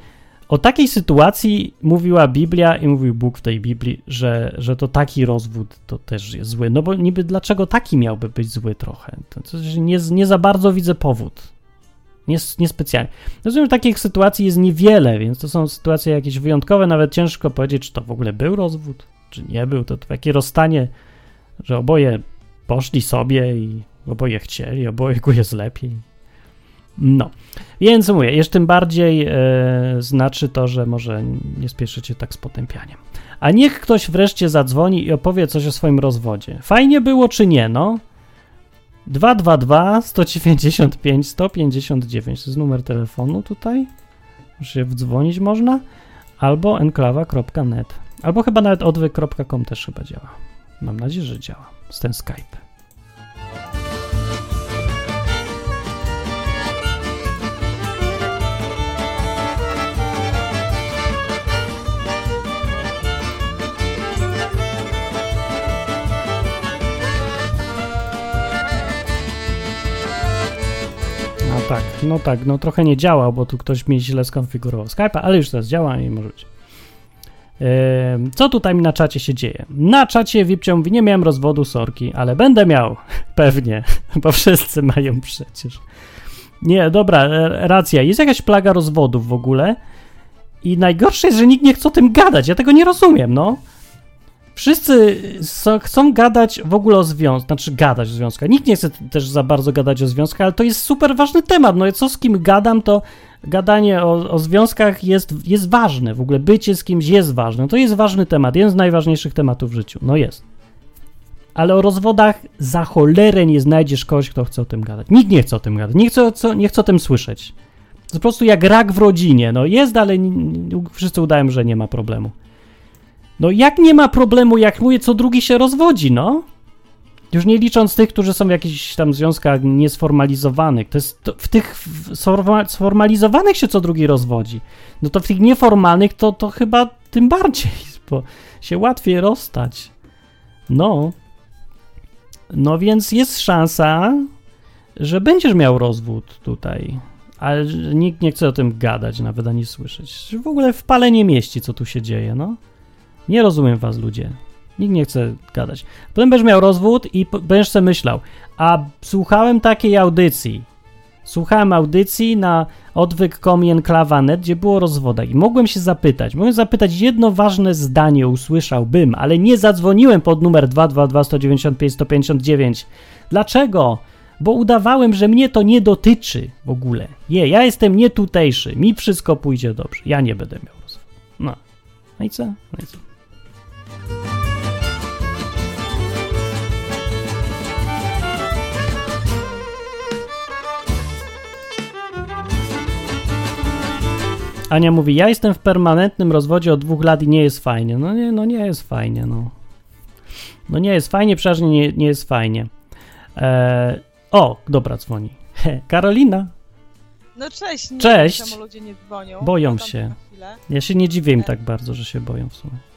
o takiej sytuacji mówiła Biblia i mówił Bóg w tej Biblii, że, że to taki rozwód to też jest zły. No bo niby dlaczego taki miałby być zły trochę? To, to nie, nie za bardzo widzę powód. Niespecjalnie. Nie Rozumiem, że takich sytuacji jest niewiele, więc to są sytuacje jakieś wyjątkowe, nawet ciężko powiedzieć, czy to w ogóle był rozwód, czy nie był. To takie rozstanie, że oboje poszli sobie i oboje chcieli, obojegu jest lepiej. No, więc mówię, jeszcze tym bardziej e, znaczy to, że może nie spieszycie tak z potępianiem. A niech ktoś wreszcie zadzwoni i opowie coś o swoim rozwodzie. Fajnie było czy nie, no? 222 195 159 to jest numer telefonu tutaj. Już się wdzwonić można. Albo enklawa.net. Albo chyba nawet odwyk.com też chyba działa. Mam nadzieję, że działa. Z ten Skype. tak, no tak, no trochę nie działał, bo tu ktoś mi źle skonfigurował Skype'a, ale już teraz działa i może być. Co tutaj na czacie się dzieje? Na czacie Wipcio mówi, nie miałem rozwodu sorki, ale będę miał, pewnie, bo wszyscy mają przecież. Nie, dobra, e, racja, jest jakaś plaga rozwodów w ogóle i najgorsze jest, że nikt nie chce o tym gadać, ja tego nie rozumiem, no. Wszyscy chcą gadać w ogóle o związkach, znaczy gadać o związkach. Nikt nie chce też za bardzo gadać o związkach, ale to jest super ważny temat. No i co z kim gadam, to gadanie o, o związkach jest, jest ważne. W ogóle bycie z kimś jest ważne. To jest ważny temat, jeden z najważniejszych tematów w życiu. No jest. Ale o rozwodach za cholerę nie znajdziesz kogoś, kto chce o tym gadać. Nikt nie chce o tym gadać. Nie chce, co, nie chce o tym słyszeć. To po prostu jak rak w rodzinie. No jest, ale wszyscy udają, że nie ma problemu. No jak nie ma problemu, jak mówię, co drugi się rozwodzi, no? Już nie licząc tych, którzy są w jakichś tam związkach niesformalizowanych. To jest to w tych sformalizowanych się co drugi rozwodzi. No to w tych nieformalnych to, to chyba tym bardziej, bo się łatwiej rozstać. No. No więc jest szansa, że będziesz miał rozwód tutaj. Ale nikt nie chce o tym gadać, nawet ani słyszeć. W ogóle w pale nie mieści, co tu się dzieje, no. Nie rozumiem was, ludzie. Nikt nie chce gadać. Potem będziesz miał rozwód i będziesz sobie myślał, a słuchałem takiej audycji. Słuchałem audycji na odwyk.com i enklawa.net, gdzie było rozwoda i mogłem się zapytać, mogłem zapytać jedno ważne zdanie usłyszałbym, ale nie zadzwoniłem pod numer 222 195 159. Dlaczego? Bo udawałem, że mnie to nie dotyczy w ogóle. Nie, ja jestem nietutejszy, mi wszystko pójdzie dobrze, ja nie będę miał rozwodu. No. No i co? No i co? Ania mówi, ja jestem w permanentnym rozwodzie od dwóch lat i nie jest fajnie. No nie, no nie jest fajnie, no. No nie jest fajnie, przeważnie nie, nie jest fajnie. Eee, o, dobra, dzwoni. He, Karolina. No cześć. Nie cześć. Ludzie nie dzwonią. Boją się. Ja się nie dziwię im tak bardzo, że się boją w sumie.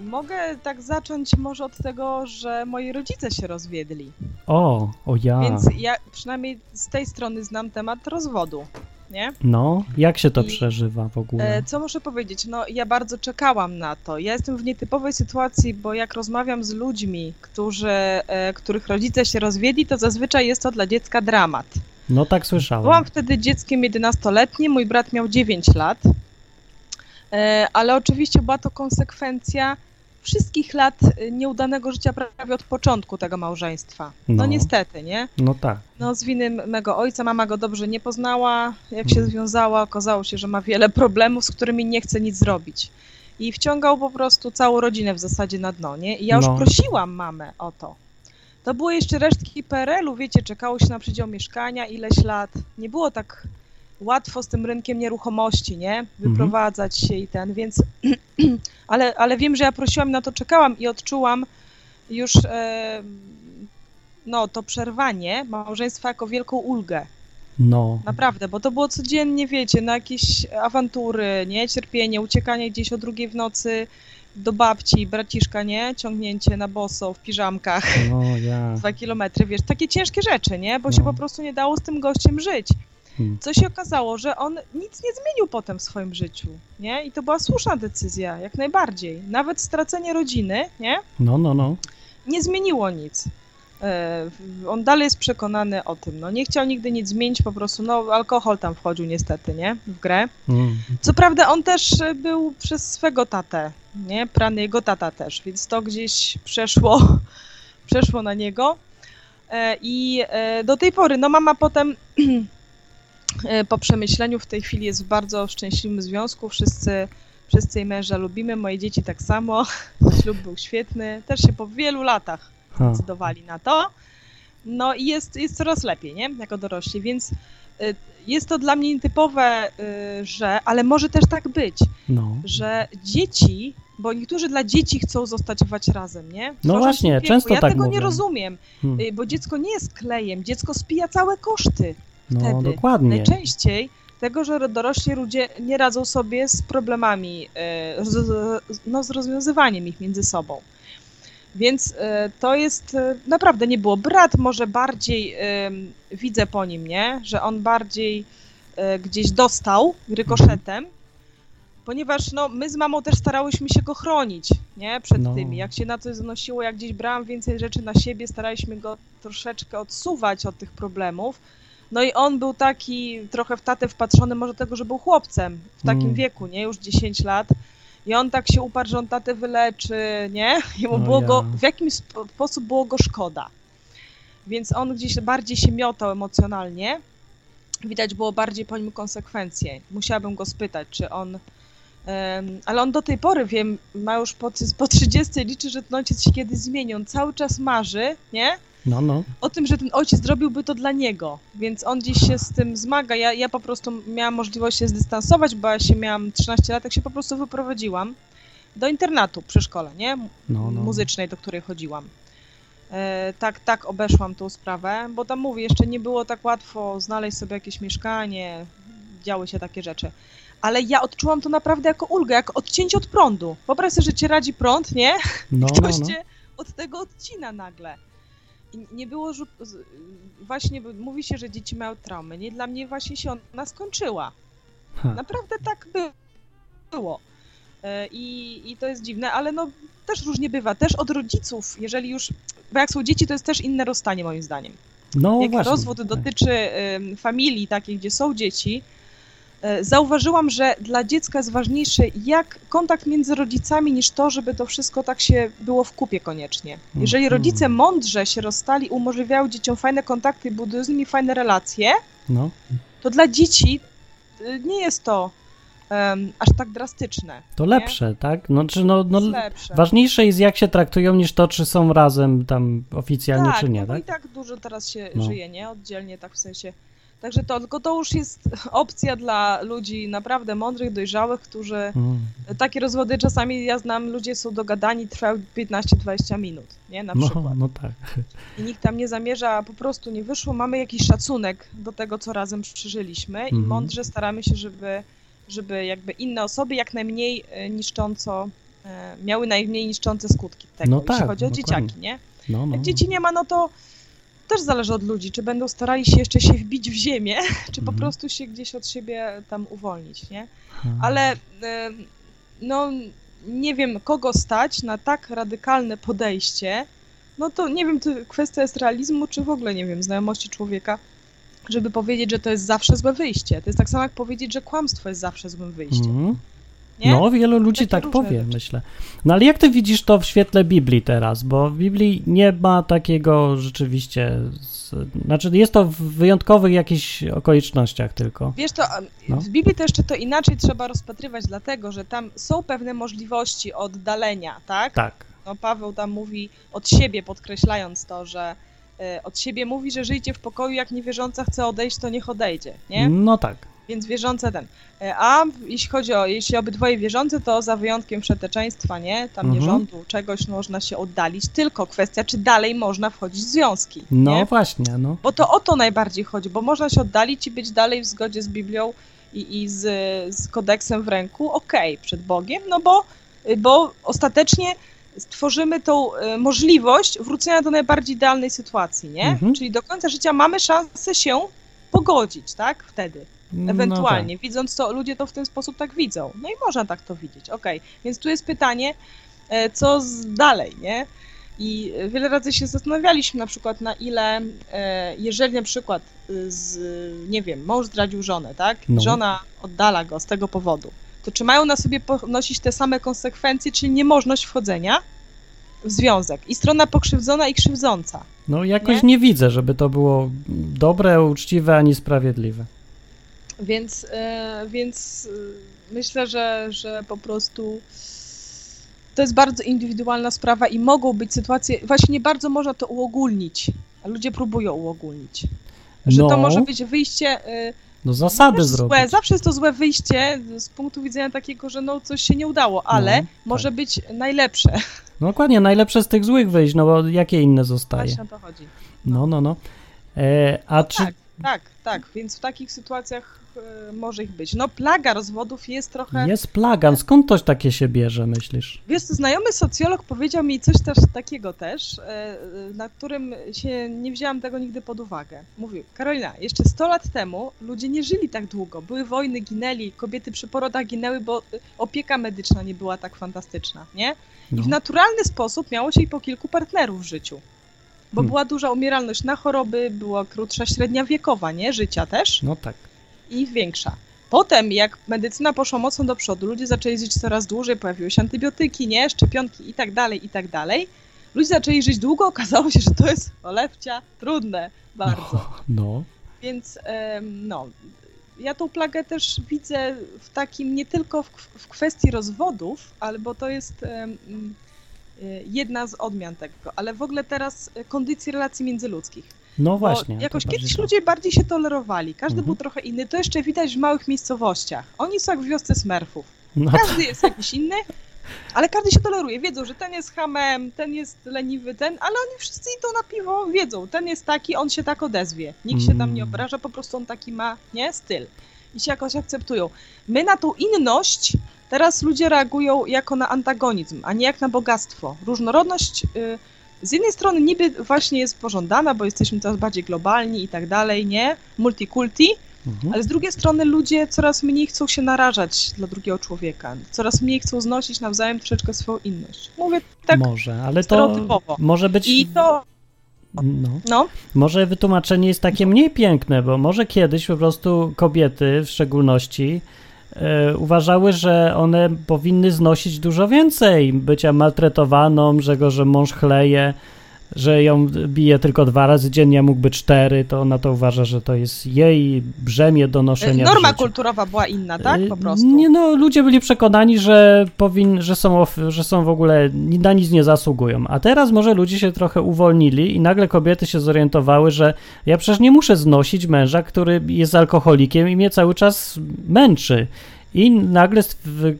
Yy, mogę tak zacząć może od tego, że moi rodzice się rozwiedli. O, o ja. Więc ja przynajmniej z tej strony znam temat rozwodu nie? No, jak się to I, przeżywa w ogóle? E, co muszę powiedzieć? No, ja bardzo czekałam na to. Ja jestem w nietypowej sytuacji, bo jak rozmawiam z ludźmi, którzy, e, których rodzice się rozwiedli, to zazwyczaj jest to dla dziecka dramat. No tak słyszałem. Byłam wtedy dzieckiem 11-letnim, mój brat miał 9 lat, ale oczywiście była to konsekwencja wszystkich lat y, nieudanego życia prawie od początku tego małżeństwa. No, no niestety, nie? No tak. No z winy mego ojca, mama go dobrze nie poznała, jak się hmm. związała, okazało się, że ma wiele problemów, z którymi nie chce nic zrobić. I wciągał po prostu całą rodzinę w zasadzie na dno, nie? I ja już no. prosiłam mamę o to. To były jeszcze resztki PRL-u, wiecie, czekało się na przydział mieszkania ileś lat. Nie było tak łatwo z tym rynkiem nieruchomości, nie? Mhm. Wyprowadzać się i ten, więc ale, ale wiem, że ja prosiłam, na to czekałam i odczułam już e, no, to przerwanie małżeństwa jako wielką ulgę. No. Naprawdę, bo to było codziennie, wiecie, na jakieś awantury, nie? Cierpienie, uciekanie gdzieś o drugiej w nocy do babci, braciszka, nie? Ciągnięcie na boso w piżamkach. No, ja. Dwa kilometry, wiesz, takie ciężkie rzeczy, nie? Bo no. się po prostu nie dało z tym gościem żyć. Co się okazało, że on nic nie zmienił potem w swoim życiu, nie? I to była słuszna decyzja, jak najbardziej. Nawet stracenie rodziny, nie? No, no, no. Nie zmieniło nic. E, on dalej jest przekonany o tym. No, nie chciał nigdy nic zmienić, po prostu no, alkohol tam wchodził niestety, nie? W grę. Mm. Co prawda on też był przez swego tatę, nie? Prany jego tata też, więc to gdzieś przeszło, przeszło na niego. E, I e, do tej pory, no mama potem po przemyśleniu w tej chwili jest w bardzo szczęśliwym związku. Wszyscy, wszyscy jej męża lubimy, moje dzieci tak samo. Ślub był świetny. Też się po wielu latach zdecydowali na to. No i jest, jest coraz lepiej, nie? Jako dorośli, więc y, jest to dla mnie nietypowe, y, że, ale może też tak być, no. że dzieci, bo niektórzy dla dzieci chcą zostawać razem, nie? No właśnie, często ja tak tego mówię. nie rozumiem, hmm. Bo dziecko nie jest klejem, dziecko spija całe koszty no, wtedy. dokładnie. Najczęściej tego, że dorośli ludzie nie radzą sobie z problemami, no, z rozwiązywaniem ich między sobą. Więc e, to jest e, naprawdę nie było. Brat może bardziej widzę po nim, nie? Że on bardziej e, gdzieś dostał rykoszetem, ponieważ no, my z mamą też starałyśmy się go chronić, nie? Przed no. tymi. Jak się na to zanosiło, jak gdzieś brałam więcej rzeczy na siebie, staraliśmy go troszeczkę odsuwać od tych problemów. No i on był taki trochę w tatę wpatrzony może tego, że był chłopcem w takim mm. wieku, nie? Już 10 lat i on tak się uparł, że on tatę wyleczy, nie? I mu no było ja. go, w jakimś sposób było go szkoda. Więc on gdzieś bardziej się miotał emocjonalnie. Widać było bardziej po nim konsekwencje. Musiałabym go spytać, czy on. Um, ale on do tej pory, wiem, ma już po, po 30 liczy, że ten ojciec się kiedyś zmieni. On cały czas marzy, nie? No, no. o tym, że ten ojciec zrobiłby to dla niego, więc on dziś się z tym zmaga. Ja, ja po prostu miałam możliwość się zdystansować, bo ja się miałam 13 lat, jak się po prostu wyprowadziłam do internatu przy szkole, nie? No, no. Muzycznej, do której chodziłam. E, tak, tak obeszłam tą sprawę, bo tam mówię, jeszcze nie było tak łatwo znaleźć sobie jakieś mieszkanie, działy się takie rzeczy. Ale ja odczułam to naprawdę jako ulgę, jako odcięcie od prądu. Wyobraź sobie, że cię radzi prąd, nie? No, Ktoś no, no. cię od tego odcina nagle nie było właśnie mówi się, że dzieci mają traumy. Nie dla mnie właśnie się ona skończyła. Ha. Naprawdę tak było. E, I, I to jest dziwne, ale no też różnie bywa. Też od rodziców, jeżeli już, bo jak są dzieci, to jest też inne rozstanie moim zdaniem. No, jak właśnie. rozwód dotyczy familii takiej, gdzie są dzieci, zauważyłam, że dla dziecka jest ważniejszy jak kontakt między rodzicami, niż to, żeby to wszystko tak się było w kupie koniecznie. Jeżeli mhm. rodzice mądrze się rozstali, umożliwiają dzieciom fajne kontakty, budują z nimi fajne relacje, no. to dla dzieci y, nie jest to um, aż tak drastyczne. To lepsze, nie? tak? No, czy no, no, lepsze. Ważniejsze jest, jak się traktują, niż to, czy są razem tam oficjalnie, tak, czy nie, no, tak? i tak dużo teraz się no. żyje, nie? Oddzielnie, tak w sensie Także to, tylko to już jest opcja dla ludzi naprawdę mądrych, dojrzałych, którzy mm. takie rozwody czasami, ja znam, ludzie są dogadani, trwają 15-20 minut, nie? Na no, przykład. No tak. I nikt tam nie zamierza, po prostu nie wyszło, mamy jakiś szacunek do tego, co razem przeżyliśmy mm. i mhm. mądrze staramy się, żeby, żeby jakby inne osoby jak najmniej e, niszcząco, e, miały najmniej niszczące skutki tego, no jeśli tak, chodzi o dokładnie. dzieciaki, nie? No, no. Jak dzieci nie ma, no to też zależy od ludzi, czy będą starali się jeszcze się wbić w ziemię, czy po mhm. prostu się gdzieś od siebie tam uwolnić, nie? Mhm. Ale no nie wiem, kogo stać na tak radykalne podejście, no to nie wiem, to kwestia jest realizmu, czy w ogóle, nie wiem, znajomości człowieka, żeby powiedzieć, że to jest zawsze złe wyjście. To jest tak samo jak powiedzieć, że kłamstwo jest zawsze złym wyjściem. Mm. Nie? No, wielu ludzi tak powie, rzeczy. myślę. No ale jak ty widzisz to w świetle Biblii teraz? Bo w Biblii nie ma takiego rzeczywiście. Znaczy, jest to w wyjątkowych jakichś okolicznościach tylko. Wiesz, to no. w Biblii to jeszcze to inaczej trzeba rozpatrywać, dlatego że tam są pewne możliwości oddalenia, tak? Tak. No, Paweł tam mówi od siebie, podkreślając to, że y, od siebie mówi, że żyjcie w pokoju, jak niewierząca chce odejść, to niech odejdzie, nie? No tak. Więc wierzące ten. E, a jeśli chodzi o, jeśli obydwoje wierzące, to za wyjątkiem przeteczeństwa, nie? Tam mhm. rządu czegoś można się oddalić, tylko kwestia, czy dalej można wchodzić w związki. No nie? właśnie, no. Bo to o to najbardziej chodzi, bo można się oddalić i być dalej w zgodzie z Biblią i, i z, z kodeksem w ręku, okej, okay, przed Bogiem, no bo, bo ostatecznie stworzymy tą y, możliwość wrócenia do najbardziej idealnej sytuacji, nie? Mhm. Czyli do końca życia mamy szansę się pogodzić, tak? Wtedy. Ewentualnie, no tak. widząc to, ludzie to w ten sposób tak widzą. No i można tak to widzieć, okej. Okay. Więc tu jest pytanie, e, co z dalej, nie? I wiele razy się zastanawialiśmy na przykład na ile, e, jeżeli na przykład z, nie wiem, mąż zdradził żonę, tak? No. Żona oddala go z tego powodu, to czy mają na sobie ponosić te same konsekwencje, czyli niemożność wchodzenia w związek i strona pokrzywdzona i krzywdząca. No jakoś nie, nie widzę, żeby to było dobre, uczciwe ani sprawiedliwe. Więc, e, więc e, myślę, że, że po prostu to jest bardzo indywidualna sprawa i mogą być sytuacje, właśnie nie bardzo można to uogólnić, a ludzie próbują uogólnić. Że no. to może być wyjście. E, no zasady zrobić. Złe. Zawsze jest to złe wyjście z punktu widzenia takiego, że no coś się nie udało, ale no, może tak. być najlepsze. No dokładnie, najlepsze z tych złych wyjść, no bo jakie inne zostaje. Właśnie o to chodzi. No, no, no. E, a no czy... Tak, tak, tak, więc w takich sytuacjach może ich być. No plaga rozwodów jest trochę... Jest plaga, skąd coś takie się bierze, myślisz? Wiesz, znajomy socjolog powiedział mi coś też takiego też, e, na którym się nie wzięłam tego nigdy pod uwagę. Mówił, Karolina, jeszcze 100 lat temu ludzie nie żyli tak długo. Były wojny, ginęli, kobiety przy porodach ginęły, bo opieka medyczna nie była tak fantastyczna, nie? I w no. naturalny sposób miało się i po kilku partnerów w życiu bo hmm. była duża umieralność na choroby, była krótsza średnia wiekowa, nie? Życia też. No tak i większa. Potem, jak medycyna poszła mocno do przodu, ludzie zaczęli żyć coraz dłużej, pojawiły się antybiotyki, nie, szczepionki i tak dalej, i tak dalej. Ludzie zaczęli żyć długo, okazało się, że to jest olewcia trudne bardzo. No. no. Więc no, ja tą plagę też widzę w takim, nie tylko w, w kwestii rozwodów, ale bo to jest um, jedna z odmian tego, ale w ogóle teraz kondycji relacji międzyludzkich. No właśnie. Bo jakoś kiedyś ludzie bardziej się tolerowali. Każdy mhm. był trochę inny. To jeszcze widać w małych miejscowościach. Oni są jak w wiosce smerfów. No każdy jest jakiś inny, ale każdy się toleruje. Wiedzą, że ten jest hamem, ten jest leniwy, ten, ale oni wszyscy idą na piwo, wiedzą, ten jest taki, on się tak odezwie. Nikt się tam nie mm. obraża, po prostu on taki ma, nie, styl. I się jakoś akceptują. My na tą inność teraz ludzie reagują jako na antagonizm, a nie jak na bogactwo. Różnorodność... Y, z jednej strony niby właśnie jest pożądana, bo jesteśmy coraz bardziej globalni i tak dalej, nie? Multikulti, mhm. ale z drugiej strony ludzie coraz mniej chcą się narażać dla drugiego człowieka, coraz mniej chcą znosić nawzajem troszeczkę swoją inność. Mówię tak Może, ale to może być... I to... No. no. Może wytłumaczenie jest takie mniej piękne, bo może kiedyś po prostu kobiety w szczególności uważały, że one powinny znosić dużo więcej bycia maltretowaną, że go, że mąż chleje, że ją bije tylko dwa razy dziennie, a mógłby cztery, to ona to uważa, że to jest jej brzemię do noszenia Norma kulturowa była inna, tak? Po prostu. Nie no, ludzie byli przekonani, że powin, że są, że są w ogóle, na nic nie zasługują. A teraz może ludzie się trochę uwolnili i nagle kobiety się zorientowały, że ja przecież nie muszę znosić męża, który jest alkoholikiem i mnie cały czas męczy. I nagle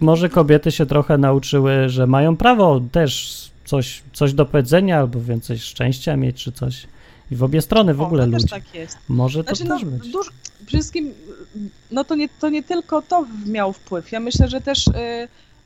może kobiety się trochę nauczyły, że mają prawo też coś, coś do powiedzenia albo więcej szczęścia mieć czy coś. I w obie strony w o, ogóle ludzie. Tak jest. Może znaczy, to no, też być. Duż, wszystkim, no to nie, to nie tylko to miał wpływ. Ja myślę, że też y,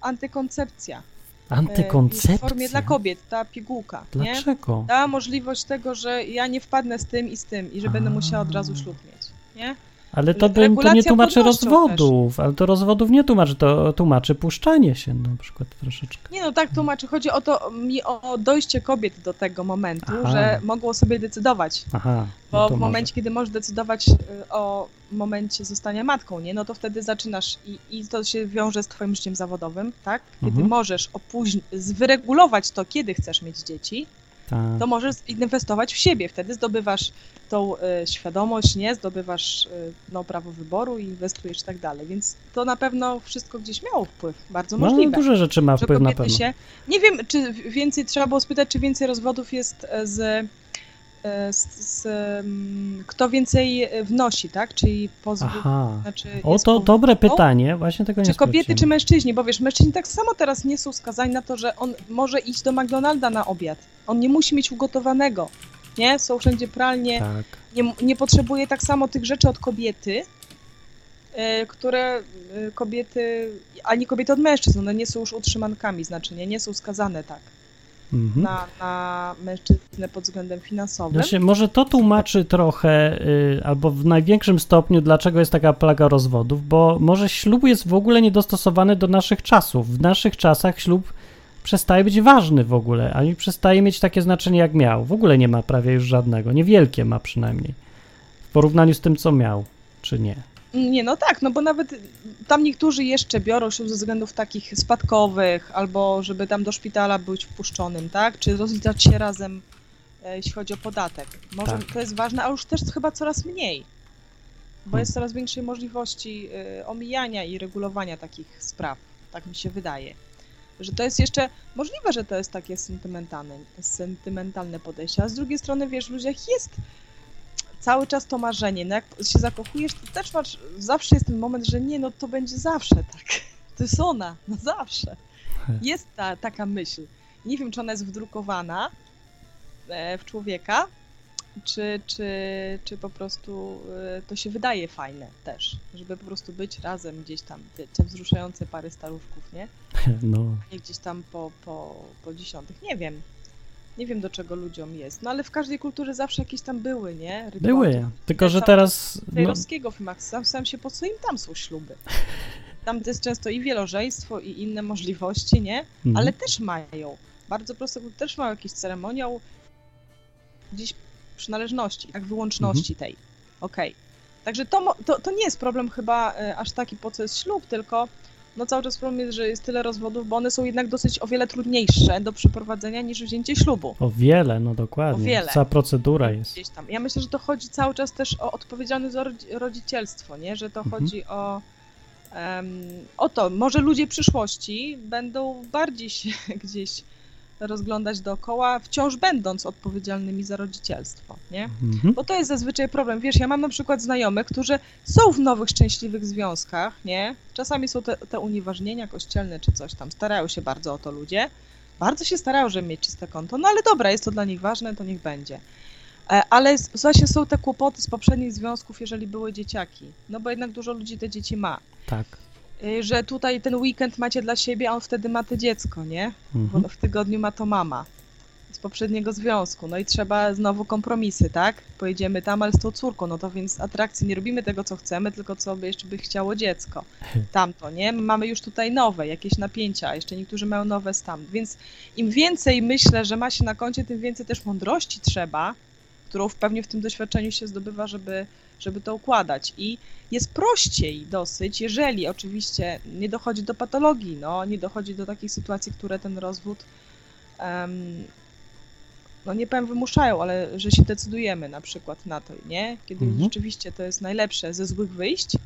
antykoncepcja. Y, antykoncepcja? w formie dla kobiet, ta pigułka. Dlaczego? Nie? Dała możliwość tego, że ja nie wpadnę z tym i z tym i że A. będę musiała od razu ślub mieć. Nie? Ale to, by, to nie tłumaczy rozwodów, też. ale to rozwodów nie tłumaczy, to tłumaczy puszczanie się na przykład troszeczkę. Nie no, tak tłumaczy. Chodzi o to, mi o dojście kobiet do tego momentu, Aha. że mogło sobie decydować. Aha, no Bo w momencie, może. kiedy możesz decydować y, o momencie zostania matką, nie, no to wtedy zaczynasz i, i to się wiąże z twoim życiem zawodowym, tak? Kiedy mhm. możesz opóźnić, wyregulować to, kiedy chcesz mieć dzieci. To możesz inwestować w siebie. Wtedy zdobywasz tą y, świadomość, nie? Zdobywasz y, no, prawo wyboru i inwestujesz i tak dalej. Więc to na pewno wszystko gdzieś miało wpływ. Bardzo no, możliwe. duże rzeczy ma wpływ na pewno. Się, nie wiem, czy więcej, trzeba było spytać, czy więcej rozwodów jest z E, z, z, kto więcej wnosi, tak? Czyli pozwól, Aha. Znaczy o, to dobre pytanie, właśnie tego nie Czy kobiety, czy mężczyźni? Bo wiesz, mężczyźni tak samo teraz nie są skazani na to, że on może iść do McDonalda na obiad. On nie musi mieć ugotowanego, nie? Są wszędzie pralnie, tak. nie, nie potrzebuje tak samo tych rzeczy od kobiety, e, które e, kobiety, ani kobiety od mężczyzn, one nie są już utrzymankami, znaczy nie, nie są skazane tak. Mhm. na, na mężczyznę pod względem finansowym. Znaczy, może to tłumaczy trochę, yy, albo w największym stopniu, dlaczego jest taka plaga rozwodów, bo może ślub jest w ogóle niedostosowany do naszych czasów. W naszych czasach ślub przestaje być ważny w ogóle, ani przestaje mieć takie znaczenie, jak miał. W ogóle nie ma prawie już żadnego, niewielkie ma przynajmniej, w porównaniu z tym, co miał, czy nie. Nie, no tak, no bo nawet tam niektórzy jeszcze biorą się ze względów takich spadkowych, albo żeby tam do szpitala być wpuszczonym, tak? Czy rozliczać się razem, e, jeśli chodzi o podatek. Może tak. to jest ważne, a już też chyba coraz mniej, bo hmm. jest coraz większej możliwości e, omijania i regulowania takich spraw, tak mi się wydaje. Że to jest jeszcze możliwe, że to jest takie sentymentalne, sentymentalne podejście, a z drugiej strony, wiesz, w ludziach jest cały czas to marzenie. No jak się zakochujesz, to też masz, zawsze jest ten moment, że nie, no to będzie zawsze tak. To jest ona, no zawsze. Jest ta, taka myśl. Nie wiem, czy ona jest wdrukowana e, w człowieka, czy, czy, czy po prostu e, to się wydaje fajne też, żeby po prostu być razem gdzieś tam, te, te wzruszające pary staruszków, nie? No. Gdzieś tam po, po, po dziesiątych, nie wiem. Nie wiem, do czego ludziom jest. No ale w każdej kulturze zawsze jakieś tam były, nie? Były, tylko że teraz... Tajrowskiego no... filmach, sam, sam się po co im tam są śluby. Tam to jest często i wielożeństwo, i inne możliwości, nie? Mhm. Ale też mają. Bardzo prosto, też mają jakiś ceremoniał gdzieś przynależności, tak, wyłączności mhm. tej. Okej. Okay. Także to, to, to nie jest problem chyba e, aż taki, po co jest ślub, tylko no cały czas problem jest, że jest tyle rozwodów, bo one są jednak dosyć o wiele trudniejsze do przeprowadzenia niż wzięcie ślubu. O wiele, no dokładnie. O wiele. Cała procedura jest. Gdzieś tam. Ja myślę, że to chodzi cały czas też o odpowiedzialność za rodzicielstwo, nie? Że to mhm. chodzi o um, o to, może ludzie przyszłości będą bardziej się gdzieś rozglądać dookoła, wciąż będąc odpowiedzialnymi za rodzicielstwo, nie? Mhm. Bo to jest zazwyczaj problem. Wiesz, ja mam na przykład znajomych, którzy są w nowych, szczęśliwych związkach, nie? Czasami są te, te unieważnienia kościelne czy coś tam, starają się bardzo o to ludzie, bardzo się starają, żeby mieć czyste konto, no ale dobra, jest to dla nich ważne, to niech będzie. E, ale właśnie są te kłopoty z poprzednich związków, jeżeli były dzieciaki, no bo jednak dużo ludzi te dzieci ma. Tak. Y, że tutaj ten weekend macie dla siebie, a on wtedy ma to dziecko, nie? Mhm. Bo w tygodniu ma to mama z poprzedniego związku. No i trzeba znowu kompromisy, tak? Pojedziemy tam, ale z tą córką, no to więc atrakcji nie robimy tego, co chcemy, tylko co by jeszcze by chciało dziecko. Tamto, nie? Mamy już tutaj nowe, jakieś napięcia, jeszcze niektórzy mają nowe stan. Więc im więcej myślę, że ma się na koncie, tym więcej też mądrości trzeba, którą pewnie w tym doświadczeniu się zdobywa, żeby żeby to układać. I jest prościej dosyć, jeżeli oczywiście nie dochodzi do patologii, no, nie dochodzi do takich sytuacji, które ten rozwód, um, no nie powiem wymuszają, ale że się decydujemy na przykład na to, nie? Kiedy mhm. rzeczywiście to jest najlepsze ze złych wyjść,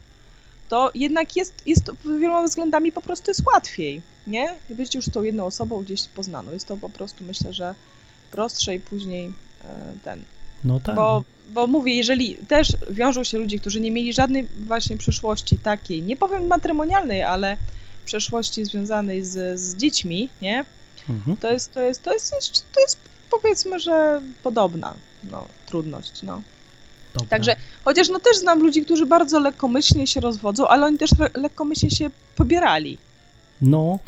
to jednak jest, jest wieloma względami po prostu jest łatwiej, nie? Być już tą jedną osobą gdzieś poznaną. Jest to po prostu, myślę, że prostsze i później e, ten. No tak. Bo bo mówię, jeżeli też wiążą się ludzie, którzy nie mieli żadnej właśnie przyszłości takiej, nie powiem matrymonialnej, ale przeszłości związanej z, z dziećmi, nie? Mhm. To, jest, to, jest, to, jest, to jest powiedzmy, że podobna no, trudność, no. Dobra. Także, chociaż no też znam ludzi, którzy bardzo lekkomyślnie się rozwodzą, ale oni też lekkomyślnie się pobierali. No,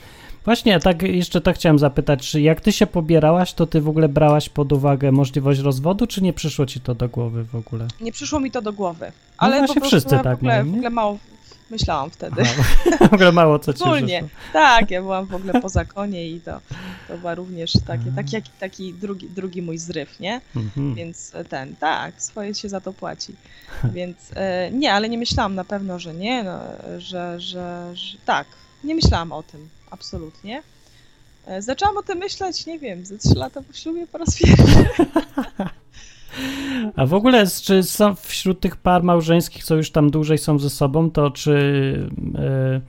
Właśnie, tak jeszcze tak chciałem zapytać, czy jak ty się pobierałaś, to ty w ogóle brałaś pod uwagę możliwość rozwodu, czy nie przyszło ci to do głowy w ogóle? Nie przyszło mi to do głowy, no ale no po prostu wszyscy tak w, ogóle, mają, w ogóle mało myślałam wtedy. w ogóle mało co ci Ogólnie, tak, ja byłam w ogóle po zakonie i to, to była również takie, taki, taki drugi, drugi mój zryw, nie? Mhm. Więc ten, tak, swoje się za to płaci. Więc e, nie, ale nie myślałam na pewno, że nie, no, że, że, że tak, nie myślałam o tym absolutnie. E, zaczęłam o tym myśleć, nie wiem, ze trzy lata po ślubie po raz pierwszy. A w ogóle, czy są wśród tych par małżeńskich, co już tam dłużej są ze sobą, to czy yy,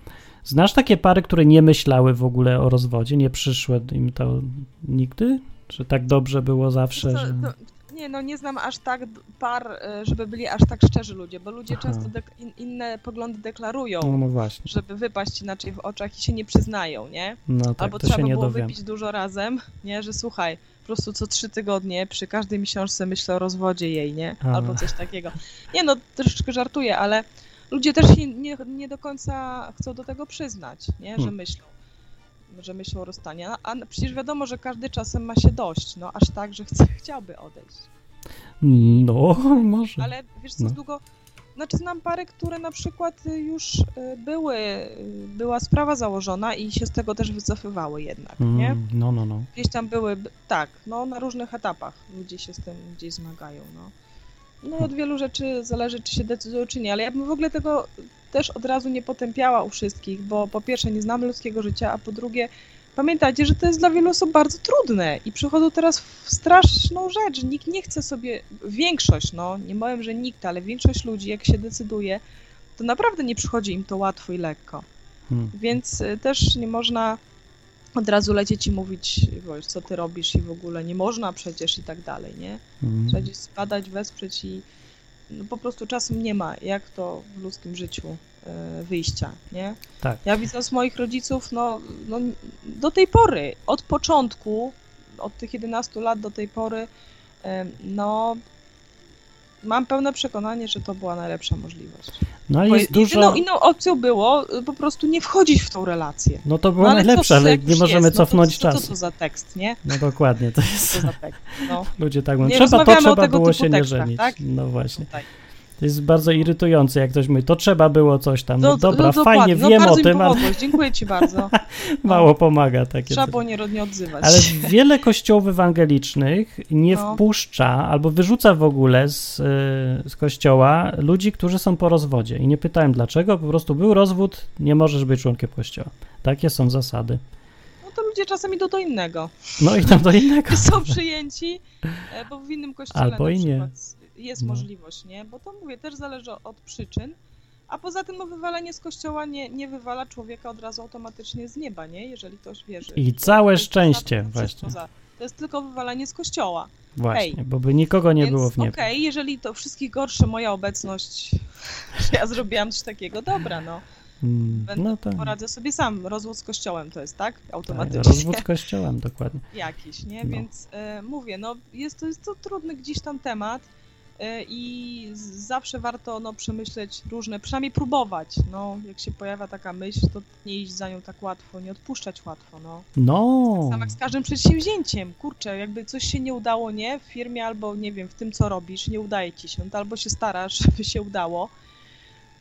znasz takie pary, które nie myślały w ogóle o rozwodzie, nie przyszły im to nigdy? Czy tak dobrze było zawsze? To, że... to, nie, no nie znam aż tak par, e, żeby byli aż tak szczerzy ludzie, bo ludzie Aha. często in, inne poglądy deklarują, no, no właśnie. żeby wypaść inaczej w oczach i się nie przyznają, nie? No tak, Albo to trzeba się nie było dowiem. wypić dużo razem, nie? Że słuchaj, po prostu co trzy tygodnie przy każdej miesiączce myślę o rozwodzie jej, nie? Albo coś takiego. Nie no, troszeczkę żartuję, ale ludzie też się nie, nie do końca chcą do tego przyznać, nie? Że hmm. myślą. Że myślą o rozstaniu. A, a przecież wiadomo, że każdy czasem ma się dość, no aż tak, że chce, chciałby odejść. No, może. Ale wiesz co, No. długo... Znaczy znam pary, które na przykład y, już y, były, y, była sprawa założona i się z tego też wycofywały jednak, nie? Mm, no, no, no. Gdzieś tam były, tak, no na różnych etapach ludzie się z tym gdzieś zmagają, no. No od wielu rzeczy zależy, czy się decydują, czy nie, ale ja bym w ogóle tego też od razu nie potępiała u wszystkich, bo po pierwsze nie znamy ludzkiego życia, a po drugie pamiętajcie, że to jest dla wielu osób bardzo trudne i przychodzą teraz w straszną rzecz, nikt nie chce sobie, większość, no nie powiem, że nikt, ale większość ludzi jak się decyduje, to naprawdę nie przychodzi im to łatwo i lekko. Mm. Więc y, też nie można od razu lecieć i mówić, wiesz, co ty robisz i w ogóle nie można przecież i tak dalej, nie? Mm. Trzeba gdzieś spadać, wesprzeć i no, po prostu czasem nie ma, jak to w ludzkim życiu y, wyjścia, nie? Tak. Ja widząc moich rodziców, no, no do tej pory, od początku, od tych 11 lat do tej pory, y, no mam pełne przekonanie, że to była najlepsza możliwość. No Bo jest dużo... jedyną inną opcją było y, po prostu nie wchodzić w tą relację. No to było No najlepsze, ale nie możemy jest, no to cofnąć czasu. Co to za tekst, nie? No dokładnie, to jest... to za tekst, no. Ludzie tak mówią, trzeba to, trzeba było się nie żenić. tak? No właśnie. Tutaj. To jest bardzo irytujące, jak ktoś mówi, to trzeba było coś tam. No, No, dobra, no, fajnie, no, wiem o tym, ale. Dziękuję ci bardzo. mało pomaga takie Trzeba coś. było nie, nie odzywać. Ale wiele kościołów ewangelicznych nie No. wpuszcza albo wyrzuca w ogóle z, y, z kościoła ludzi, którzy są po rozwodzie. I nie pytałem dlaczego, po prostu był rozwód, nie możesz być członkiem kościoła. Takie są zasady. No to ludzie czasem idą do innego. No i tam do innego. Są przyjęci, e, bo w innym kościele Albo i nie. Jest No. możliwość, nie? Bo to mówię, też zależy od przyczyn. A poza tym no, wywalenie z kościoła nie, nie wywala człowieka od razu automatycznie z nieba, nie? Jeżeli ktoś wierzy. I To całe szczęście wszystko właśnie. To jest tylko wywalanie z kościoła. Właśnie, bo by nikogo nie Więc było w niebie. Okej, jeżeli to wszystkich gorszy moja obecność, że ja zrobiłam coś takiego, dobra, no. Mm, Będę, No to Poradzę sobie sam. Rozwód z kościołem to jest, tak? tak, Automatycznie. rozwód z kościołem, dokładnie. jakiś, nie? No. Więc e, mówię, no jest to, jest to trudny gdzieś tam temat i z- zawsze warto no, przemyśleć różne, przynajmniej próbować, no, jak się pojawia taka myśl, to nie iść za nią tak łatwo, nie odpuszczać łatwo, no. No, Tak jak z każdym przedsięwzięciem, kurczę, jakby coś się nie udało, nie? W firmie albo, nie wiem, w tym, co robisz, nie udaje ci się, no to albo się starasz, żeby się udało,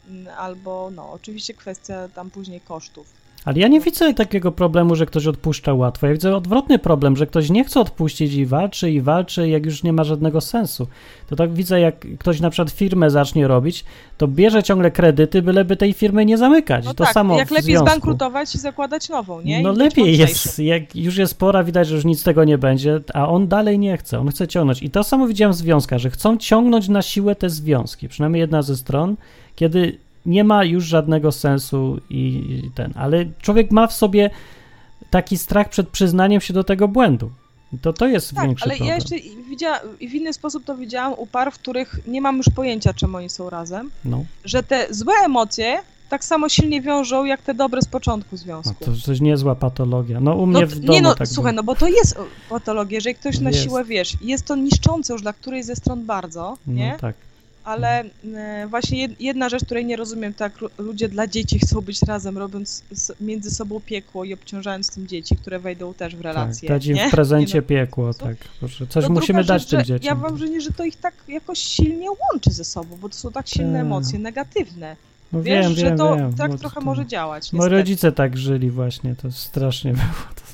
mm, albo, no, oczywiście kwestia tam później kosztów. Ale ja nie widzę takiego problemu, że ktoś odpuszcza łatwo. Ja widzę odwrotny problem, że ktoś nie chce odpuścić i walczy, i walczy, jak już nie ma żadnego sensu. To tak widzę, jak ktoś na przykład firmę zacznie robić, to bierze ciągle kredyty, byleby tej firmy nie zamykać. No to tak, samo jak lepiej związku. zbankrutować i zakładać nową, nie? No I być lepiej jest, jak już jest pora, widać, że już nic z tego nie będzie, a on dalej nie chce, on chce ciągnąć. I to samo widziałem w związkach, że chcą ciągnąć na siłę te związki, przynajmniej jedna ze stron, kiedy nie ma już żadnego sensu i ten, ale człowiek ma w sobie taki strach przed przyznaniem się do tego błędu. To to jest Tak, większy ale problem. ja jeszcze widziała, i w inny sposób to widziałam u par, w których nie mam już pojęcia, czemu oni są razem, No, że te złe emocje tak samo silnie wiążą, jak te dobre z początku no związku. to coś niezła patologia. No u No, mnie w domu nie no, tak słuchaj, było. no bo to jest patologia, jeżeli ktoś na Jest. siłę, wiesz, jest to niszczące już dla którejś ze stron bardzo, nie? No tak. Ale e, właśnie jed- jedna rzecz, której nie rozumiem, tak lu- ludzie dla dzieci chcą być razem, robiąc między sobą piekło i obciążając tym dzieci, które wejdą też w tak. relacje. Dać im w prezencie Nie no, piekło, co? tak. Proszę. Coś musimy druga dać rzecz, tym dzieciom. Ja mam wrażenie, że to ich tak jakoś silnie łączy ze sobą, bo to są tak silne Tak. emocje, negatywne. No Wiesz, wiem, że wiem, to wiem. tak trochę to- może działać. Moi niestety. rodzice tak żyli właśnie, to strasznie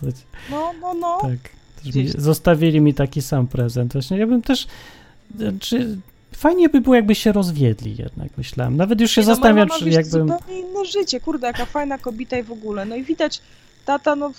było dosyć. No, no, no. Tak. Mi, zostawili mi taki sam prezent. Właśnie ja bym też. Czy fajnie by było, jakby się rozwiedli jednak, myślałem. Nawet już się Nie, no, zastanawiam, mama, czy wiesz, jakbym. zupełnie inne życie, kurde, jaka fajna kobieta i w ogóle. No i widać, tata, no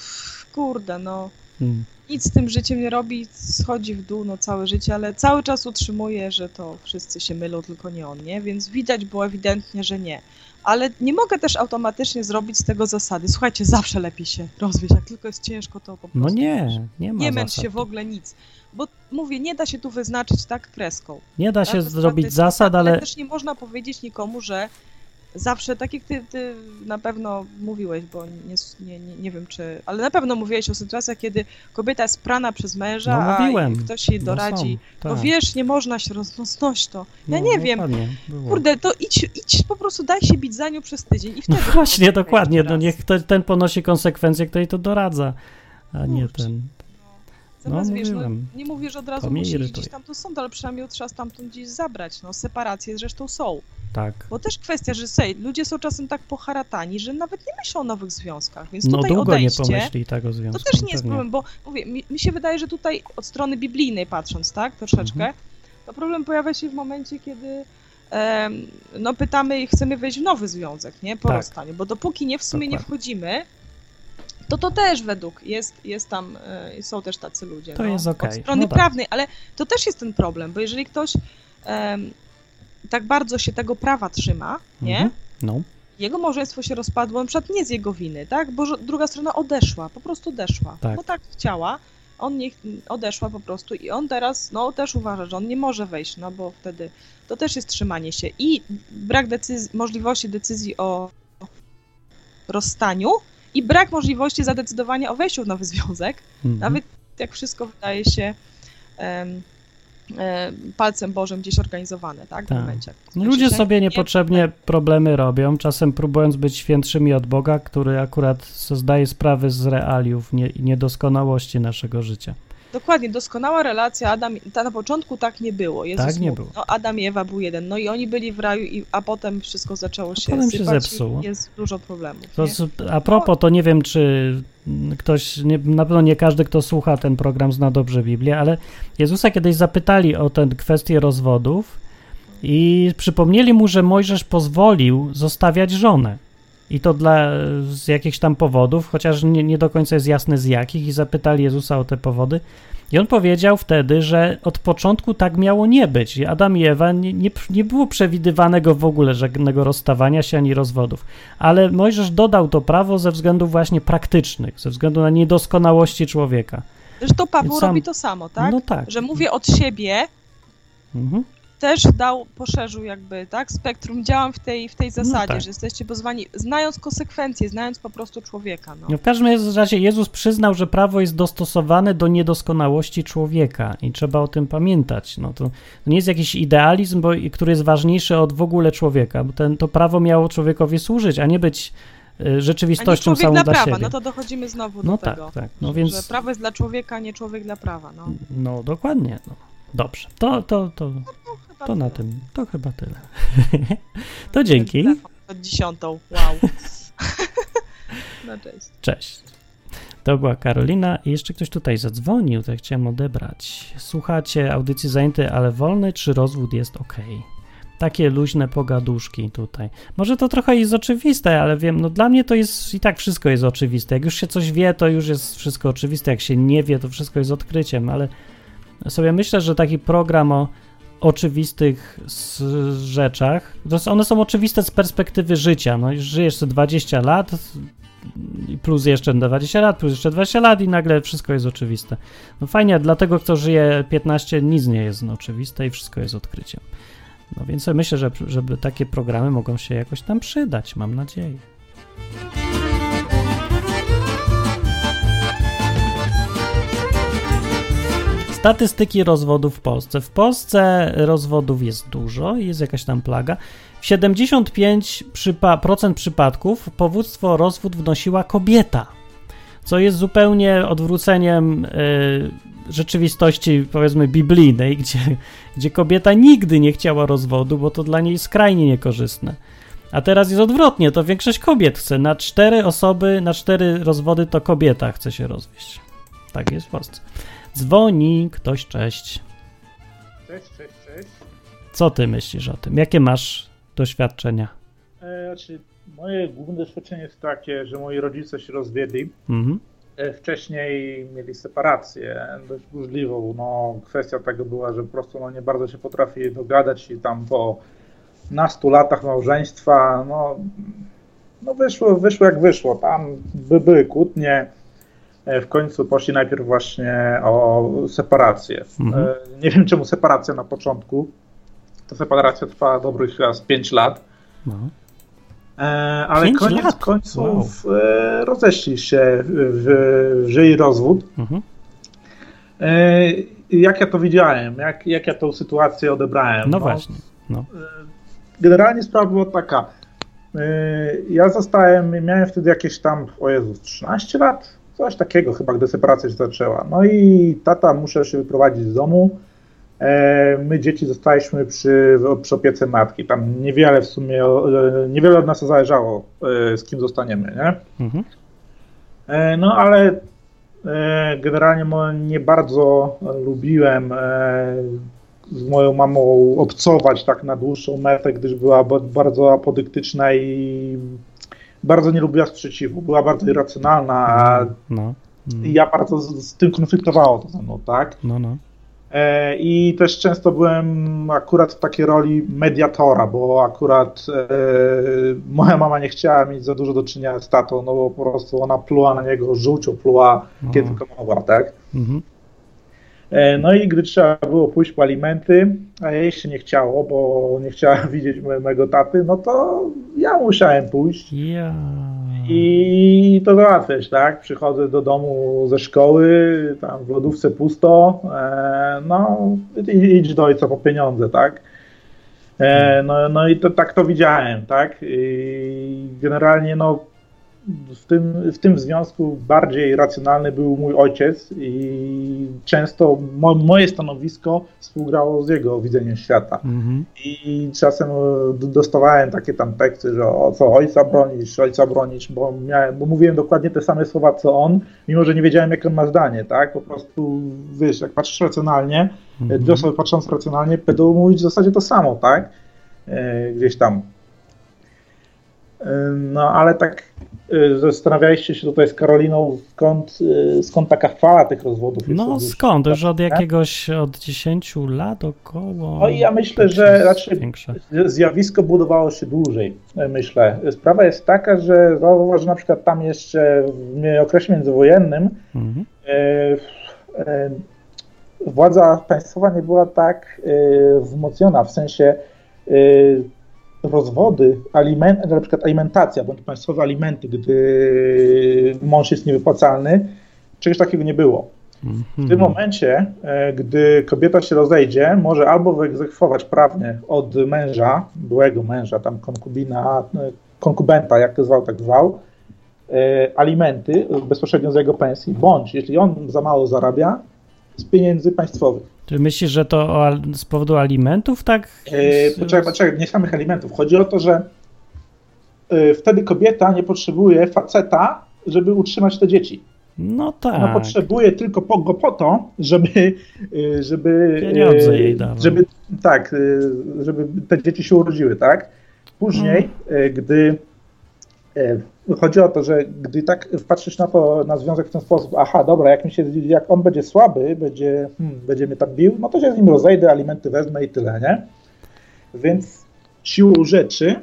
kurde, no Hmm. nic z tym życiem nie robi, schodzi w dół no całe życie, ale cały czas utrzymuje, że to wszyscy się mylą, tylko nie on, nie? Więc widać było ewidentnie, że nie. Ale nie mogę też automatycznie zrobić z tego zasady. Słuchajcie, zawsze lepiej się rozwieść, jak tylko jest ciężko, to po prostu No nie, nie ma nie męcz się w ogóle nic. Bo mówię, nie da się tu wyznaczyć tak kreską. Nie da Tak? się zrobić zasad, tak, ale też nie można powiedzieć nikomu, że zawsze, tak jak ty, ty na pewno mówiłeś, bo nie, nie, nie, nie wiem czy, ale na pewno mówiłeś o sytuacjach, kiedy kobieta jest prana przez męża, no, a ktoś jej no doradzi, no, tak. no wiesz, nie można się roznosnąć to. Ja no, nie wiem, kurde, to idź, idź po prostu daj się bić za nią przez tydzień i wtedy... No właśnie, dokładnie, no niech to, ten ponosi konsekwencje, kto jej to doradza, a nie ten... Zamiast, no, wiesz, no, nie mówię, że od razu musi iść gdzieś tam do sądu, ale przynajmniej trzeba stamtąd gdzieś zabrać. No, separacje zresztą są. Tak. Bo też kwestia, że sej, ludzie są czasem tak poharatani, że nawet nie myślą o nowych związkach, więc no, tutaj długo odejście, nie pomyśli tego związku. To też nie jest problem, bo mówię, mi, mi, się wydaje, że tutaj od strony biblijnej patrząc, tak, troszeczkę, mhm. to problem pojawia się w momencie, kiedy no pytamy i chcemy wejść w nowy związek, nie, po tak. rozstaniu, bo dopóki nie w sumie Dokładnie. nie wchodzimy, to to też według jest, jest tam, y, są też tacy ludzie. To no, jest okej. Okay. Od strony no tak. prawnej, ale to też jest ten problem, bo jeżeli ktoś um, tak bardzo się tego prawa trzyma, nie? Mhm. No. Jego małżeństwo się rozpadło, na przykład nie z jego winy, tak? Bo druga strona odeszła, po prostu odeszła. Tak. Bo tak chciała, on nie odeszła po prostu i on teraz, no też uważa, że on nie może wejść, no bo wtedy to też jest trzymanie się i brak decyzji, możliwości decyzji o rozstaniu, i brak możliwości zadecydowania o wejściu w nowy związek, mhm. nawet jak wszystko wydaje się um, palcem Bożym gdzieś organizowane, tak? W tak. momencie. No, ludzie sobie niepotrzebnie nie... problemy robią, czasem próbując być świętszymi od Boga, który akurat zdaje sprawy z realiów nie, niedoskonałości naszego życia. Dokładnie, doskonała relacja Adam, ta na początku tak nie było. Jezus tak nie było. No, Adam i Ewa był jeden, no i oni byli w raju, i, a potem wszystko zaczęło się a potem się zepsuło. jest dużo problemów. To, a propos, to nie wiem, czy ktoś, nie, na pewno nie każdy, kto słucha ten program zna dobrze Biblię, ale Jezusa kiedyś zapytali o tę kwestię rozwodów i przypomnieli mu, że Mojżesz pozwolił zostawiać żonę. I to dla z jakichś tam powodów, chociaż nie, nie do końca jest jasne z jakich, i zapytali Jezusa o te powody. I on powiedział wtedy, że od początku tak miało nie być. Adam i Ewa nie, nie, nie było przewidywanego w ogóle żadnego rozstawania się ani rozwodów. Ale Mojżesz dodał to prawo ze względów właśnie praktycznych, ze względu na niedoskonałości człowieka. Zresztą Paweł sam... robi to samo, tak? No tak. Że mówię od siebie, mhm też dał, poszerzył jakby, tak, spektrum działań w tej, w tej no zasadzie, no tak. że jesteście pozwani, znając konsekwencje, znając po prostu człowieka. No. no. w każdym razie Jezus przyznał, że prawo jest dostosowane do niedoskonałości człowieka i trzeba o tym pamiętać. No to, nie jest jakiś idealizm, bo, który jest ważniejszy od w ogóle człowieka, bo ten, to prawo miało człowiekowi służyć, a nie być y, rzeczywistością samą dla, dla prawa. siebie. No to dochodzimy znowu no do tak, tego, tak. No więc... że prawo jest dla człowieka, nie człowiek dla prawa. No, no dokładnie. No. Dobrze, to, to, to, to na tym, to chyba tyle. to dzięki. Od dziesiątą, wow. No cześć. Cześć. To była Karolina i jeszcze ktoś tutaj zadzwonił, to chciałem odebrać. Słuchacie audycji zajęty, ale wolny, czy rozwód jest ok? Takie luźne pogaduszki tutaj. Może to trochę jest oczywiste, ale wiem, no dla mnie to jest i tak wszystko jest oczywiste. Jak już się coś wie, to już jest wszystko oczywiste. Jak się nie wie, to wszystko jest odkryciem, ale sobie myślę, że taki program o oczywistych rzeczach, one są oczywiste z perspektywy życia. No, żyjesz sobie 20 lat, plus jeszcze 20 lat, plus jeszcze 20 lat i nagle wszystko jest oczywiste. No fajnie, dlatego kto żyje 15, nic nie jest oczywiste i wszystko jest odkryciem. No więc myślę, że żeby takie programy mogą się jakoś tam przydać, mam nadzieję. Statystyki rozwodów w Polsce. W Polsce rozwodów jest dużo, jest jakaś tam plaga. W 75% przypa przypadków powództwo rozwód wnosiła kobieta, co jest zupełnie odwróceniem y, rzeczywistości, powiedzmy, biblijnej, gdzie, gdzie kobieta nigdy nie chciała rozwodu, bo to dla niej skrajnie niekorzystne. A teraz jest odwrotnie, to większość kobiet chce. Na cztery osoby, na cztery rozwody to kobieta chce się rozwieść. Tak jest w Polsce. Dzwoni ktoś, cześć. Cześć, cześć, cześć. Co ty myślisz o tym? Jakie masz doświadczenia? E, znaczy, moje główne doświadczenie jest takie, że moi rodzice się rozwiedli. Mhm. E, wcześniej mieli separację dość burzliwą. No, kwestia tego była, że po prostu no, nie bardzo się potrafili dogadać i tam po nastu latach małżeństwa, no, no wyszło, wyszło jak wyszło. Tam by były kłótnie w końcu poszli najpierw właśnie o separację. Mhm. E, nie wiem czemu separacja na początku. Ta separacja trwała dobrych chyba z 5 lat. No. E, ale Pięć koniec lat. końców wow. e, rozeszli się w, w żyli rozwód. Mhm. E, jak ja to widziałem, jak, jak ja tą sytuację odebrałem. No, no właśnie. No. E, generalnie sprawa była taka. E, ja zostałem, miałem wtedy jakieś tam, o Jezus, 13 lat, coś takiego chyba, gdy separacja się zaczęła. No i tata muszę się wyprowadzić z domu. E, my dzieci zostaliśmy przy, przy opiece matki. Tam niewiele w sumie, niewiele od nas zależało, z kim zostaniemy, nie? Mhm. No ale generalnie nie bardzo lubiłem z moją mamą obcować tak na dłuższą metę, gdyż była bardzo apodyktyczna i bardzo nie lubiła sprzeciwu. Była bardzo irracjonalna, a no, no. ja bardzo z, z, tym konfliktowało to ze mną, tak? No, no. E, I też często byłem akurat w takiej roli mediatora, bo akurat e, moja mama nie chciała mieć za dużo do czynienia z tatą, no bo po prostu ona pluła na niego żółcią, pluła no. kiedy tylko mogła, tak? Mhm. E, no i gdy trzeba było pójść po alimenty, a jej się nie chciało, bo nie chciała widzieć mojego taty, no to ja musiałem pójść. Yeah. I to załatwiać, tak? Przychodzę do domu ze szkoły, tam w lodówce pusto, e, no idź do ojca po pieniądze, tak? E, no, no i to tak to widziałem, tak? I generalnie no w tym, w tym związku bardziej racjonalny był mój ojciec i często mo, moje stanowisko współgrało z jego widzeniem świata. Mm-hmm. I czasem e, dostawałem takie tam teksty, że o co ojca bronisz, ojca bronisz, bo, miałem, bo mówiłem dokładnie te same słowa co on, mimo że nie wiedziałem jak on ma zdanie, tak? Po prostu wiesz, jak patrzysz racjonalnie, mm-hmm. dwie osoby patrząc racjonalnie, będą mówić w zasadzie to samo, tak? E, gdzieś tam. No ale tak Y, zastanawialiście się tutaj z Karoliną, skąd, y, skąd taka fala tych rozwodów? No skąd? Już od jakiegoś, od 10 lat około. No i ja myślę, że raczej większe. zjawisko budowało się dłużej, e, myślę. Sprawa jest taka, że zauważ, że na przykład tam jeszcze w okresie międzywojennym mhm. e, e, władza państwowa nie była tak wzmocniona, w sensie rozwody, aliment, na przykład alimentacja, bądź państwowe alimenty, gdy mąż jest niewypłacalny, czegoś takiego nie było. W tym mhm. momencie, e, gdy kobieta się rozejdzie, może albo wyegzekwować prawnie od męża, byłego męża, tam konkubina, e, konkubenta, jak to zwał, tak zwał, e, alimenty bezpośrednio z jego pensji, bądź jeśli on za mało zarabia, z pieniędzy państwowych. Czy myślisz, że to z powodu alimentów, tak? Yy, poczekaj, poczekaj, nie samych alimentów. Chodzi o to, że yy, wtedy kobieta nie potrzebuje faceta, żeby utrzymać te dzieci. No tak. Ona potrzebuje tylko po, go po to, żeby. Yy, żeby Pieniądze jej dawał. Żeby, tak, żeby te dzieci się urodziły, tak? Później, hmm. gdy Chodzi o to, że gdy tak patrzysz na to, na związek w ten sposób, aha, dobra, jak, mi się, jak on będzie słaby, będzie, hmm, będzie mnie tam bił, no to się z nim rozejdę, alimenty wezmę i tyle, nie? Więc siłą rzeczy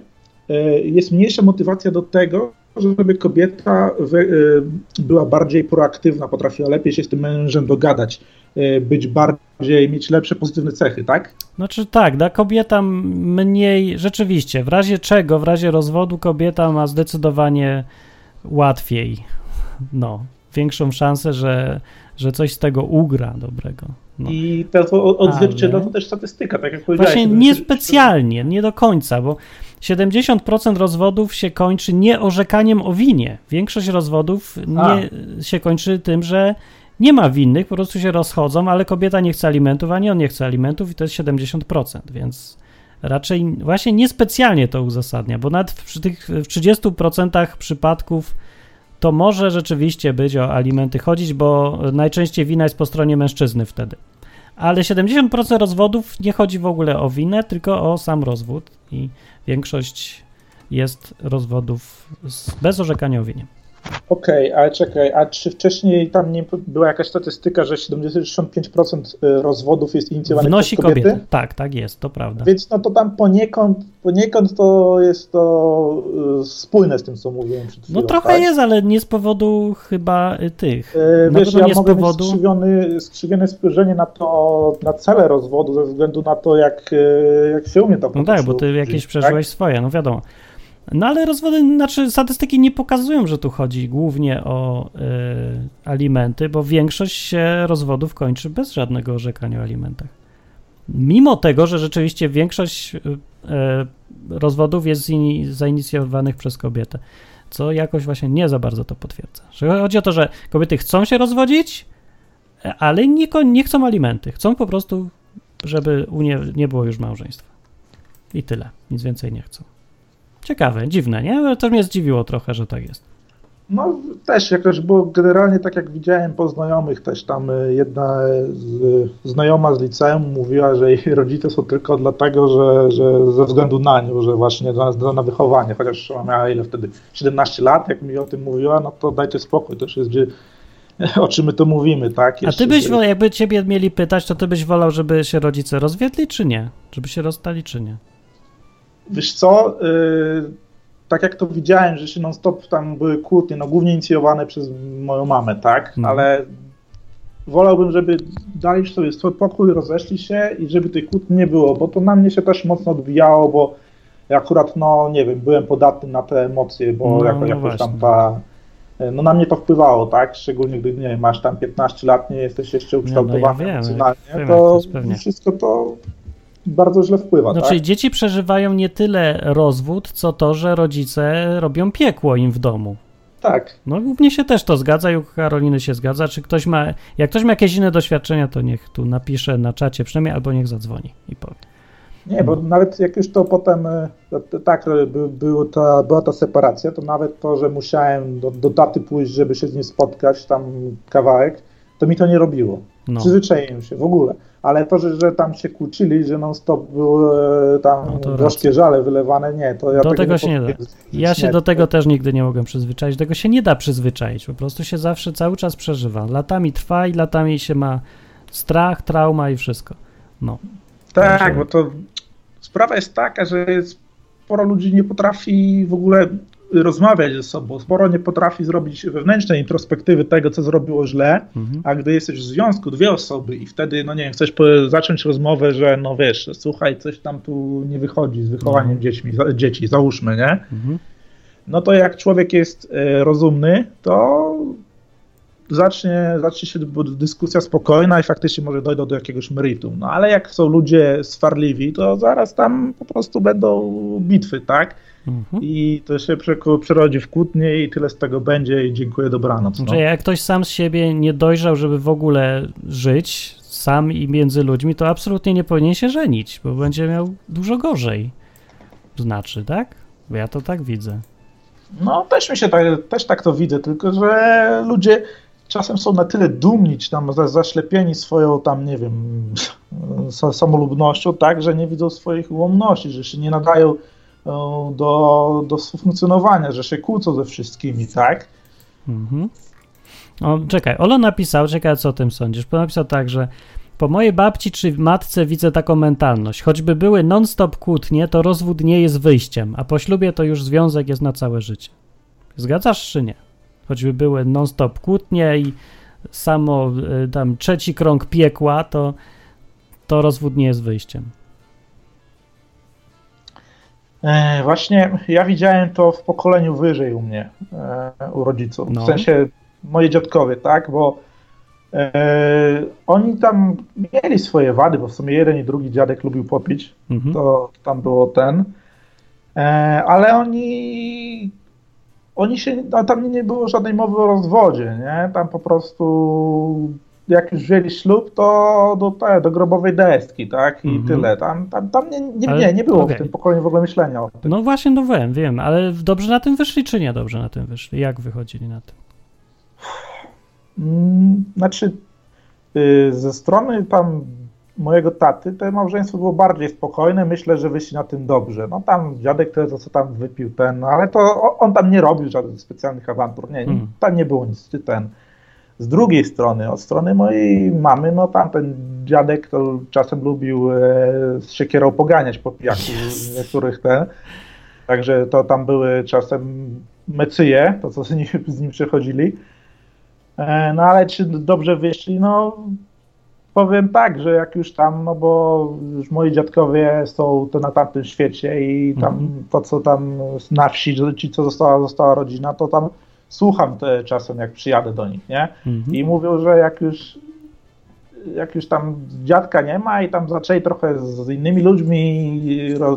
e, jest mniejsza motywacja do tego, żeby kobieta e, była bardziej proaktywna, potrafiła lepiej się z tym mężem dogadać, e, być bardziej, mieć lepsze pozytywne cechy, tak? Znaczy tak, da kobieta mniej, rzeczywiście, w razie czego, w razie rozwodu kobieta ma zdecydowanie łatwiej, no, większą szansę, że, że coś z tego ugra dobrego. No. I to odzwierciedla to też statystyka, tak jak powiedziałeś. Właśnie niespecjalnie, nie do końca, bo 70% rozwodów się kończy nie orzekaniem o winie. Większość rozwodów nie się kończy tym, że nie ma winnych, po prostu się rozchodzą, ale kobieta nie chce alimentów, ani on nie chce alimentów i to jest 70%, więc raczej właśnie niespecjalnie to uzasadnia, bo nawet przy tych w 30% przypadków to może rzeczywiście być o alimenty chodzić, bo najczęściej wina jest po stronie mężczyzny wtedy. Ale 70% rozwodów nie chodzi w ogóle o winę, tylko o sam rozwód i większość jest rozwodów bez orzekania o winie. Okej, okay, ale czekaj, a czy wcześniej tam nie była jakaś statystyka, że 75% y, rozwodów jest inicjowanych Wnosi przez kobiety? kobiety? Tak, tak jest, to prawda. Więc no to tam poniekąd, poniekąd to jest to y, spójne z tym, co mówiłem przed chwilą. No trochę tak? jest, ale nie z powodu chyba y, tych. Yy, wiesz, ja nie mogę powodu... mieć skrzywiony, skrzywione spojrzenie na to, na cele rozwodu ze względu na to, jak, jak się u mnie to No tak, bo ty jakieś przeżyłeś tak? swoje, no wiadomo. No ale rozwody, znaczy statystyki nie pokazują, że tu chodzi głównie o y, alimenty, bo większość się rozwodów kończy bez żadnego orzekania o alimentach. Mimo tego, że rzeczywiście większość y, y, rozwodów jest zainicjowanych przez kobietę, co jakoś właśnie nie za bardzo to potwierdza. Chodzi o to, że kobiety chcą się rozwodzić, ale nie, nie chcą alimenty. Chcą po prostu, żeby u nie, nie było już małżeństwa. I tyle. Nic więcej nie chcą. Ciekawe, dziwne, nie? Ale to mnie zdziwiło trochę, że tak jest. No też jakoś, bo generalnie tak jak widziałem po znajomych też tam y, jedna z, znajoma z liceum mówiła, że jej rodzice są tylko dlatego, że, że ze względu na nią, że właśnie na, na wychowanie, chociaż ona miała ile wtedy 17 lat, jak mi o tym mówiła, no to dajcie spokój, to już jest gdzie o czym my to mówimy, tak? Jeszcze, A ty byś, wolał, jakby ciebie mieli pytać, to ty byś wolał, żeby się rodzice rozwiedli, czy nie? Żeby się rozstali, czy nie? Wiesz co, yy, tak jak to widziałem, że się non-stop tam były kłótnie, no głównie inicjowane przez moją mamę, tak? Mhm. Ale wolałbym, żeby dali sobie swój pokój, rozeszli się i żeby tej kłótni nie było, bo to na mnie się też mocno odbijało, bo ja akurat, no nie wiem, byłem podatny na te emocje, bo no, jako, no jakoś tam ta no na mnie to wpływało, tak? Szczególnie gdy, nie wiem, masz tam 15 lat, nie jesteś jeszcze ukształtowany no, no ja emocjonalnie, wiem, to, to wszystko to bardzo źle wpływa. No, tak? czyli dzieci przeżywają nie tyle rozwód, co to, że rodzice robią piekło im w domu. Tak. No mnie się też to zgadza i u Karoliny się zgadza. Czy ktoś ma, jak ktoś ma jakieś inne doświadczenia, to niech tu napisze na czacie przynajmniej, albo niech zadzwoni i powie. Nie, bo nawet jak już to potem, e, tak, by, było ta, była ta separacja, to nawet to, że musiałem do, do daty pójść, żeby się z nim spotkać, tam kawałek, to mi to nie robiło. No. Przyzwyczaiłem się w ogóle. Ale to, że, że tam się kłócili, że non-stop były e, tam no gorzkie żale wylewane, nie, to ja Do tego, tego się nie da. Ja się do tego też nigdy nie mogłem przyzwyczaić. Tego się nie da przyzwyczaić. Po prostu się zawsze cały czas przeżywa. Latami trwa i latami się ma strach, trauma i wszystko. No. Tak, bo to sprawa jest taka, że sporo ludzi nie potrafi w ogóle rozmawiać ze sobą, sporo nie potrafi zrobić wewnętrznej introspektywy tego, co zrobiło źle, mhm. a gdy jesteś w związku, dwie osoby i wtedy, no nie wiem, chcesz zacząć rozmowę, że no wiesz, słuchaj, coś tam tu nie wychodzi z wychowaniem mhm. dziećmi, dzieci, załóżmy, nie? Mhm. No to jak człowiek jest e, rozumny, to zacznie, zacznie się dyskusja spokojna i faktycznie może dojdą do jakiegoś meritum. No ale jak są ludzie swarliwi, to zaraz tam po prostu będą bitwy, tak? Mhm. I to się przerodzi w kłótnie i tyle z tego będzie i dziękuję, dobranoc. No. Znaczy, jak ktoś sam z siebie nie dojrzał, żeby w ogóle żyć sam i między ludźmi, to absolutnie nie powinien się żenić, bo będzie miał dużo gorzej. Znaczy, tak? Bo ja to tak widzę. No, też mi się tak, też tak to widzę, tylko że ludzie czasem są na tyle dumni, czy tam zaślepieni swoją tam, nie wiem, samolubnością, tak, że nie widzą swoich ułomności, że się nie nadają do, do funkcjonowania, że się kłócą ze wszystkimi, tak? Mhm. O, czekaj, Olo napisał, czekaj, co o tym sądzisz? Napisał tak, że po mojej babci czy matce widzę taką mentalność. Choćby były non-stop kłótnie, to rozwód nie jest wyjściem, a po ślubie to już związek jest na całe życie. Zgadzasz czy nie? choćby były non-stop kłótnie i samo y, tam trzeci krąg piekła, to, to rozwód nie jest wyjściem. E, właśnie ja widziałem to w pokoleniu wyżej u mnie, e, u rodziców. No. W sensie moi dziadkowie, tak? Bo e, oni tam mieli swoje wady, bo w sumie jeden i drugi dziadek lubił popić. Mhm. To tam było ten. E, ale oni oni się, a tam nie było żadnej mowy o rozwodzie, nie? Tam po prostu jak już wzięli ślub, to do, te, do grobowej deski, tak? I mm -hmm. tyle. Tam, tam, tam nie, nie, ale, nie, nie było okay. w tym pokoju w ogóle myślenia o tym. No właśnie, no wiem, wiem, ale dobrze na tym wyszli, czy nie dobrze na tym wyszli? Jak wychodzili na tym? Mm, znaczy, y, ze strony tam mojego taty to małżeństwo było bardziej spokojne, myślę, że wyszli na tym dobrze. No tam dziadek to co tam wypił ten, no, ale to on tam nie robił żadnych specjalnych awantur, nie, hmm. tam nie było nic ten. Z drugiej strony, od strony mojej mamy, no tam ten dziadek to czasem lubił e, z siekierą poganiać po pijaku yes. niektórych ten, także to tam były czasem mecyje, to co z nim, z nim przechodzili. E, no ale czy dobrze wyszli, no powiem tak, że jak już tam, no bo już moi dziadkowie są to na tamtym świecie i tam mhm. to, co tam na wsi, ci, co została, została rodzina, to tam słucham te czasem, jak przyjadę do nich, nie? Mhm. I mówią, że jak już jak już tam dziadka nie ma i tam zaczęli trochę z innymi ludźmi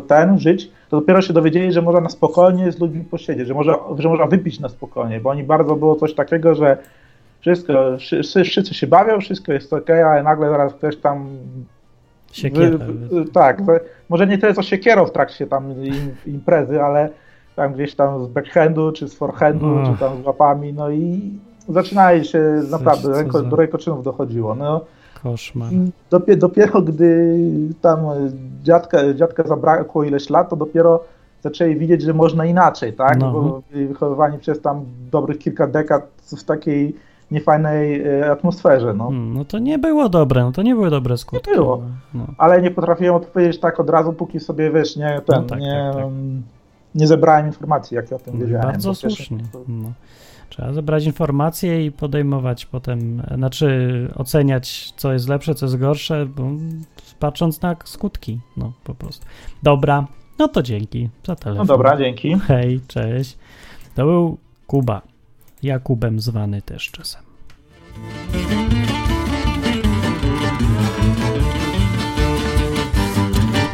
ten żyć, to dopiero się dowiedzieli, że można na spokojnie z ludźmi posiedzieć, że, może, że można wypić na spokojnie, bo oni bardzo było coś takiego, że wszystko, wszyscy, wszyscy się bawią, wszystko jest ok, ale nagle zaraz ktoś tam Siekiera. tak, może nie tyle co siekierą w trakcie tam imprezy, ale tam gdzieś tam z backhandu, czy z forehandu, czy tam z łapami, no i zaczynali się naprawdę, ręko, do rękoczynów dochodziło. No, Koszmar. Dopiero, dopiero gdy tam dziadka, dziadka zabrakło ileś lat, to dopiero zaczęli widzieć, że można inaczej, tak? No. Bo byli wychowywani przez tam dobrych kilka dekad w takiej niefajnej e, atmosferze. No. Hmm, no to nie było dobre, no to nie były dobre skutki. Nie było, no. ale nie potrafiłem odpowiedzieć tak od razu, póki sobie, wiesz, nie, ten, no tak, nie, tak, tak. Nie zebrałem informacji, jakie o tym no, wiedziałem. Bardzo słusznie. No. Trzeba zebrać informacje i podejmować potem, znaczy oceniać, co jest lepsze, co jest gorsze, bo patrząc na skutki, no po prostu. Dobra, no to dzięki za telefon. No dobra, dzięki. Hej, cześć. To był Kuba. Jakubem zwany też czasem.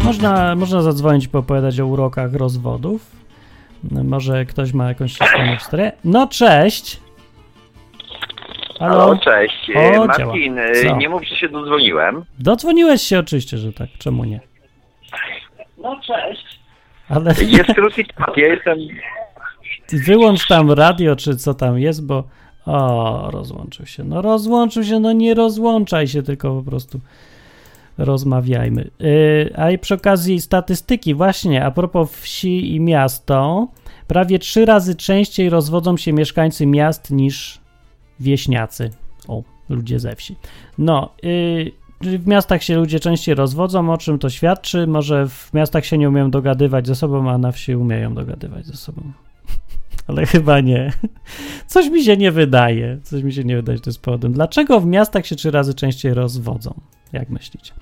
Można, można zadzwonić i opowiadać o urokach rozwodów. Może ktoś ma jakąś ciekawą historię. No cześć! Halo, Halo cześć. O, Martin, działa. nie mów, że się dodzwoniłem. Dodzwoniłeś się oczywiście, że tak. Czemu nie? No cześć. Ale... Jest krótki temat, ja jestem... Wyłącz tam radio, czy co tam jest, bo... O, rozłączył się. No rozłączył się, no nie rozłączaj się, tylko po prostu rozmawiajmy. Yy, a i przy okazji statystyki, właśnie a propos wsi i miasto, prawie trzy razy częściej rozwodzą się mieszkańcy miast niż wieśniacy. O, ludzie ze wsi. No, yy, w miastach się ludzie częściej rozwodzą, o czym to świadczy? Może w miastach się nie umieją dogadywać ze sobą, a na wsi umieją dogadywać ze sobą. Ale chyba nie. Coś mi się nie wydaje. Coś mi się nie wydaje, że to jest powodem. Dlaczego w miastach się trzy razy częściej rozwodzą? Jak myślicie?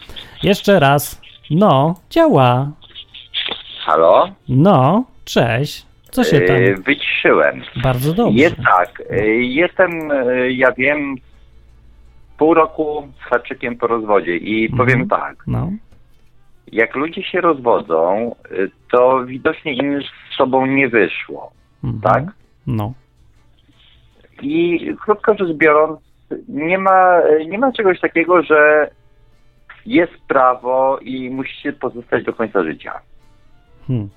Jeszcze raz. No, działa. Halo? No, cześć. Co się tam... Yy, wyciszyłem. Bardzo dobrze. Jest tak. Yy, jestem, yy, ja wiem, pół roku z haczykiem po rozwodzie i mhm. powiem tak. No. Jak ludzie się rozwodzą, to widocznie im z sobą nie wyszło. Mhm. Tak? No. I krótko rzecz biorąc, nie ma, nie ma czegoś takiego, że jest prawo i musicie pozostać do końca życia. Hmm.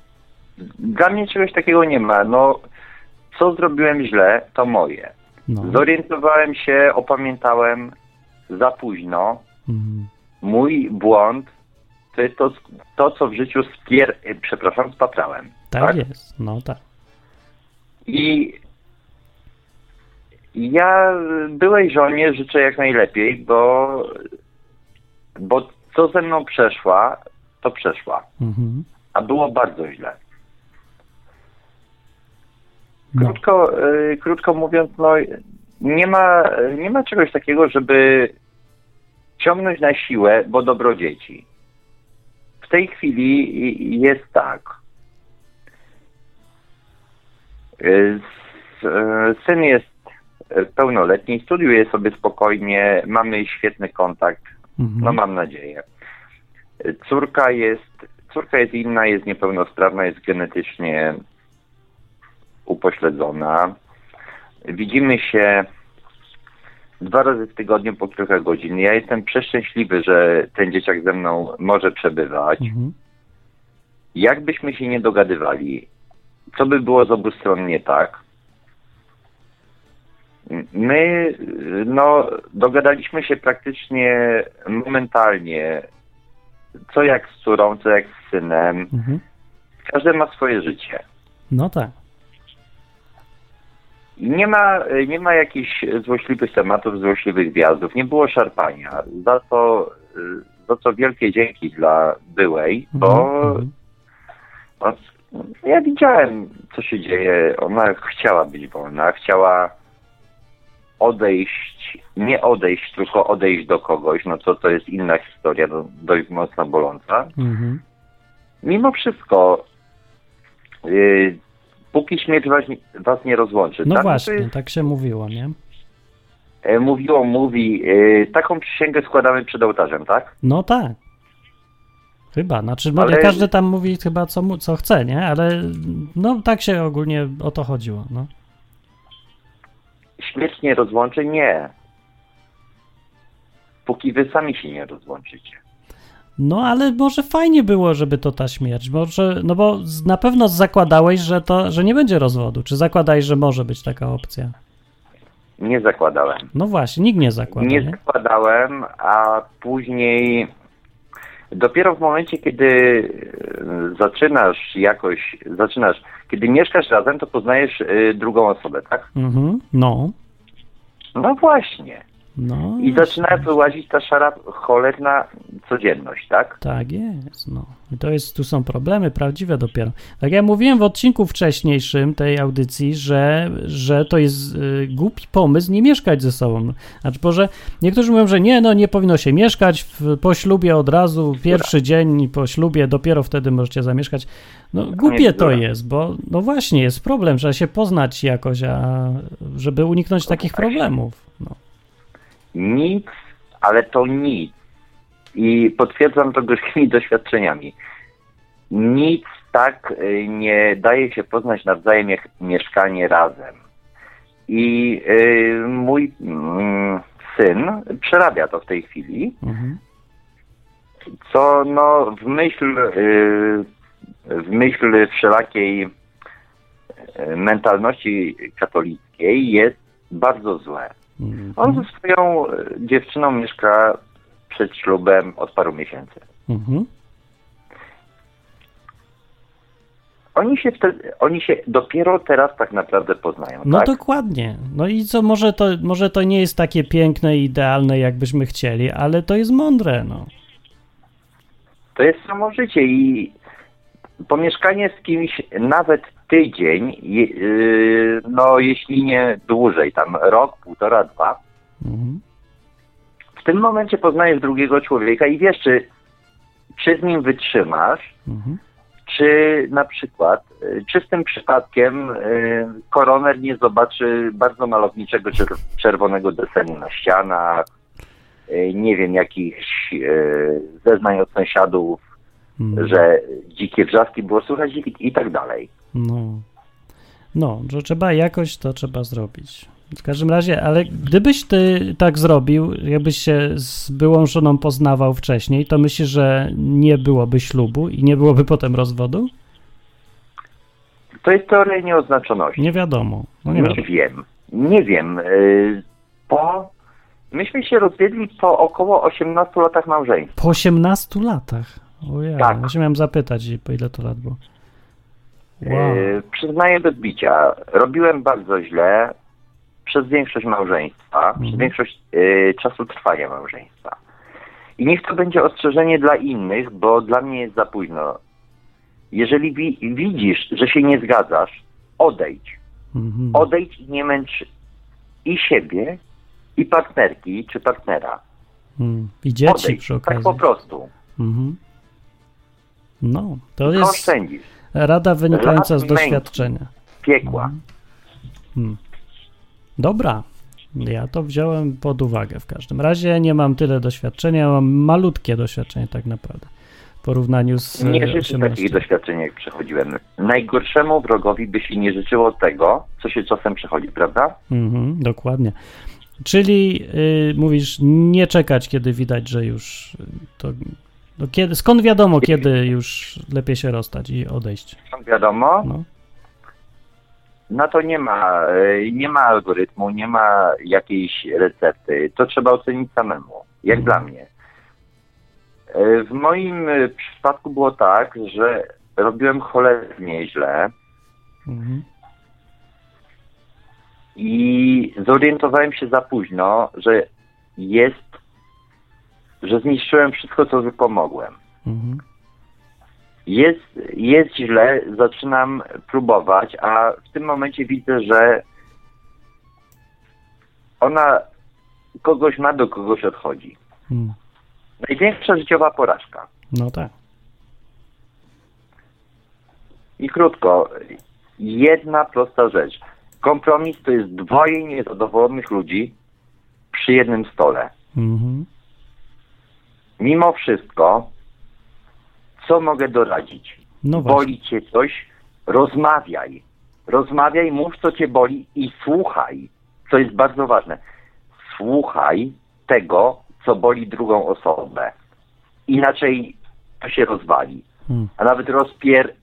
Dla mnie czegoś takiego nie ma. No, co zrobiłem źle, to moje. No. Zorientowałem się, opamiętałem za późno. Hmm. Mój błąd to jest to, to co w życiu spier... przepraszam, spaprałem. Tak, tak jest, no tak. I ja byłej żonie życzę jak najlepiej, bo bo co ze mną przeszła, to przeszła. Mhm. A było bardzo źle. No. Krótko, y, krótko mówiąc, no, nie ma, nie ma czegoś takiego, żeby ciągnąć na siłę, bo dobro dzieci. W tej chwili jest tak. Y, y, syn jest pełnoletni, studiuje sobie spokojnie, mamy świetny kontakt Mhm. No mam nadzieję. Córka jest, córka jest inna, jest niepełnosprawna, jest genetycznie upośledzona. Widzimy się dwa razy w tygodniu po kilka godzin. Ja jestem przeszczęśliwy, że ten dzieciak ze mną może przebywać. Mhm. Jakbyśmy się nie dogadywali, co by było z obu stron nie tak, My no, dogadaliśmy się praktycznie momentalnie, co jak z córą, co jak z synem. Mhm. Każdy ma swoje życie. No tak. Nie ma, nie ma jakichś złośliwych tematów, złośliwych wjazdów. Nie było szarpania. Za to, za co wielkie dzięki dla byłej, bo mhm. no, ja widziałem, co się dzieje. Ona chciała być wolna, chciała odejść nie odejść, tylko odejść do kogoś, no to to jest inna historia, no, dość mocno boląca. Mhm. Mimo wszystko, yy, póki śmierć was, was, nie rozłączy. No tak? właśnie, jest, tak się mówiło, nie? E, mówiło, mówi, yy, taką przysięgę składamy przed ołtarzem, tak? No tak. Chyba, znaczy Ale... każdy tam mówi chyba co, co chce, nie? Ale no tak się ogólnie o to chodziło, no. Śmierć nie rozłączy? Nie. Póki wy sami się nie rozłączycie. No, ale może fajnie było, żeby to ta śmierć. Może, no bo na pewno zakładałeś, że to, że nie będzie rozwodu. Czy zakładałeś, że może być taka opcja? Nie zakładałem. No właśnie, nikt nie zakładał. Nie, nie? zakładałem, a później dopiero w momencie, kiedy e, zaczynasz jakoś, zaczynasz, kiedy mieszkasz razem, to poznajesz y, drugą osobę, tak? Mhm, no. No właśnie. No, I zaczyna wyłazić ta szara cholerna codzienność, tak? Tak jest, no. I to jest, tu są problemy prawdziwe dopiero. Tak jak mówiłem w odcinku wcześniejszym tej audycji, że, że to jest y, głupi pomysł nie mieszkać ze sobą. Znaczy, bo że niektórzy mówią, że nie, no nie powinno się mieszkać w, po ślubie od razu, pierwszy dzień po ślubie, dopiero wtedy możecie zamieszkać. No głupie to jest, bo no właśnie jest problem, trzeba się poznać jakoś, a żeby uniknąć takich problemów. No. Nic, ale to nic. I potwierdzam to gorzkimi doświadczeniami. Nic tak y, nie daje się poznać nawzajem jak mieszkanie razem. I y, mój y, syn przerabia to w tej chwili, mhm. co no w myśl, y, w myśl wszelakiej y, mentalności katolickiej jest bardzo złe. Mhm. On ze swoją e, dziewczyną mieszka przed ślubem od paru miesięcy. Mhm. Oni się, wtedy, oni się dopiero teraz tak naprawdę poznają. No tak? dokładnie. No i co, może to, może to nie jest takie piękne i idealne, jakbyśmy chcieli, ale to jest mądre, no. To jest samo życie i pomieszkanie z kimś nawet tydzień, yy, no jeśli nie dłużej, tam rok, półtora, dwa, mhm. w tym momencie poznajesz drugiego człowieka i wiesz, czy, czy z nim wytrzymasz, mhm. czy na przykład yy, czystym przypadkiem yy, koroner nie zobaczy bardzo malowniczego czerwonego desenu na ścianach, nie wiem, jakichś zeznań od sąsiadów, mm. że dzikie wrzaski było słychać i, i tak dalej. No. No, że trzeba jakoś to trzeba zrobić. W każdym razie, ale gdybyś ty tak zrobił, jakbyś się z byłą żoną poznawał wcześniej, to myślisz, że nie byłoby ślubu i nie byłoby potem rozwodu? To jest teoria nieoznaczoności. Nie wiadomo. No nie, nie wiem. Nie wiem. Y, po... Myśmy się rozwiedli po około 18 latach małżeństwa. Po 18 latach? Ojej, tak. ja się miałem zapytać, po ile to lat było. Wow. Yy, przyznaję bez bicia. Robiłem bardzo źle przez większość małżeństwa, mhm. przez większość yy, czasu trwania małżeństwa. I niech to będzie ostrzeżenie dla innych, bo dla mnie jest za późno. Jeżeli wi widzisz, że się nie zgadzasz, odejdź. Mhm. Odejdź i nie męcz i siebie, i partnerki, czy partnera. Mhm. I dzieci odejdź, przy tak okazji. Tak po prostu. Mhm. No, to jest... Oszczędzisz. Rada wynikająca z doświadczenia. Piekła. Mhm. Hmm. Dobra. Ja to wziąłem pod uwagę w każdym razie. Nie mam tyle doświadczenia, mam malutkie doświadczenie tak naprawdę w porównaniu z. Nie życzę takich doświadczeń, jak przechodziłem. Najgorszemu wrogowi by się nie życzyło tego, co się czasem przechodzi, prawda? Mhm, dokładnie. Czyli yy, mówisz, nie czekać, kiedy widać, że już to no kiedy, skąd wiadomo, kiedy już lepiej się rozstać i odejść? Skąd wiadomo? No. Na to nie ma, e, nie ma algorytmu, nie ma jakiejś recepty. To trzeba ocenić samemu, jak mhm. dla mnie. E, w moim e, przypadku było tak, że robiłem cholernie źle mhm. i zorientowałem się za późno, że jest że zniszczyłem wszystko, co wypomogłem. Mhm. Jest, jest źle, zaczynam próbować, a w tym momencie widzę, że ona kogoś ma, do kogoś odchodzi. Hmm. Największa życiowa porażka. No tak. I krótko, jedna prosta rzecz. Kompromis to jest dwoje niezadowolonych ludzi przy jednym stole. Mhm. Mimo wszystko, co mogę doradzić? No Boli cię coś? Rozmawiaj. Rozmawiaj, mów co cię boli i słuchaj. Co jest bardzo ważne. Słuchaj tego, co boli drugą osobę. Inaczej to się rozwali. Hmm. A nawet rozpier...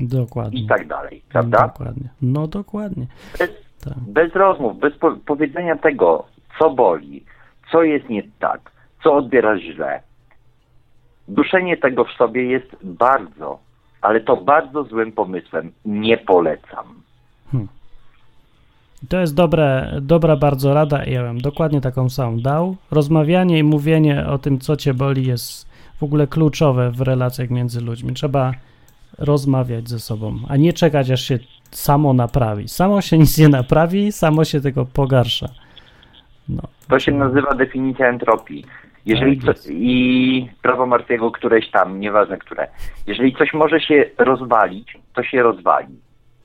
Dokładnie. I tak dalej, prawda? Dokładnie. No dokładnie. Bez, tak. bez rozmów, bez po powiedzenia tego, co boli, co jest nie tak, co odbierasz źle. Duszenie tego w sobie jest bardzo, ale to bardzo złym pomysłem. Nie polecam. Hmm. To jest dobre, dobra bardzo rada i ja bym dokładnie taką samą dał. Rozmawianie i mówienie o tym, co cię boli, jest w ogóle kluczowe w relacjach między ludźmi. Trzeba rozmawiać ze sobą, a nie czekać, aż się samo naprawi. Samo się nic nie naprawi, samo się tego pogarsza. No. To się nazywa definicja entropii. Jeżeli tak co, I prawo Martiego któreś tam, nieważne które. Jeżeli coś może się rozwalić, to się rozwali.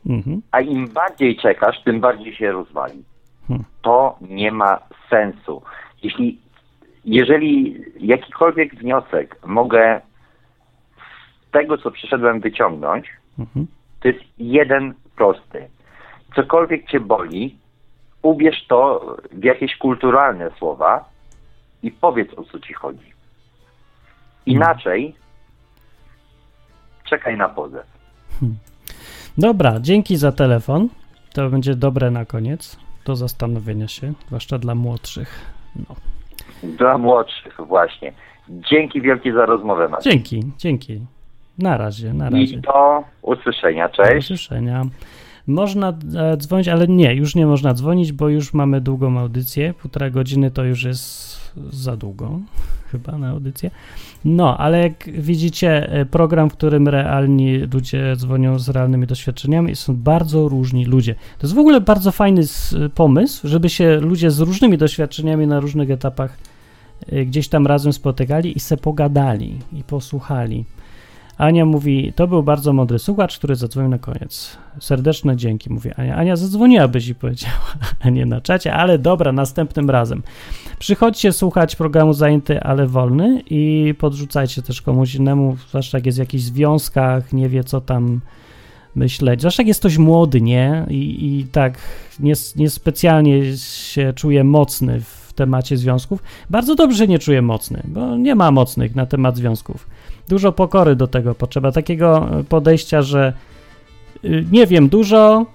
Mhm. A im bardziej czekasz, tym bardziej się rozwali. Hmm. To nie ma sensu. Jeśli, jeżeli jakikolwiek wniosek mogę z tego, co przyszedłem wyciągnąć, mhm. to jest jeden prosty. Cokolwiek cię boli, ubierz to w jakieś kulturalne słowa i powiedz o co ci chodzi. Inaczej czekaj na pozew. Hmm. Dobra, dzięki za telefon. To będzie dobre na koniec do zastanowienia się, zwłaszcza dla młodszych. No. Dla młodszych, właśnie. Dzięki wielkie za rozmowę. Maciej. Dzięki, dzięki. Na razie, na razie. I do usłyszenia. Cześć. Do usłyszenia. Można e, dzwonić, ale nie, już nie można dzwonić, bo już mamy długą audycję. Półtora godziny to już jest za długo, chyba na audycję. No, ale jak widzicie, e, program, w którym realni ludzie dzwonią z realnymi doświadczeniami, są bardzo różni ludzie. To jest w ogóle bardzo fajny pomysł, żeby się ludzie z różnymi doświadczeniami na różnych etapach e, gdzieś tam razem spotykali i se pogadali i posłuchali. Ania mówi, to był bardzo mądry słuchacz, który zadzwonił na koniec. Serdeczne dzięki, mówi Ania. Ania zadzwoniłabyś i powiedziała, a nie na czacie, ale dobra, następnym razem. Przychodźcie słuchać programu Zajęty, ale wolny i podrzucajcie też komuś innemu, zwłaszcza jak jest w jakichś związkach, nie wie co tam myśleć. Zwłaszcza jak jest ktoś młody, nie? I, i tak niespecjalnie nie się czuje mocny w temacie związków. Bardzo dobrze nie czuje mocny, bo nie ma mocnych na temat związków Dużo pokory do tego potrzeba, takiego podejścia, że y, nie wiem dużo,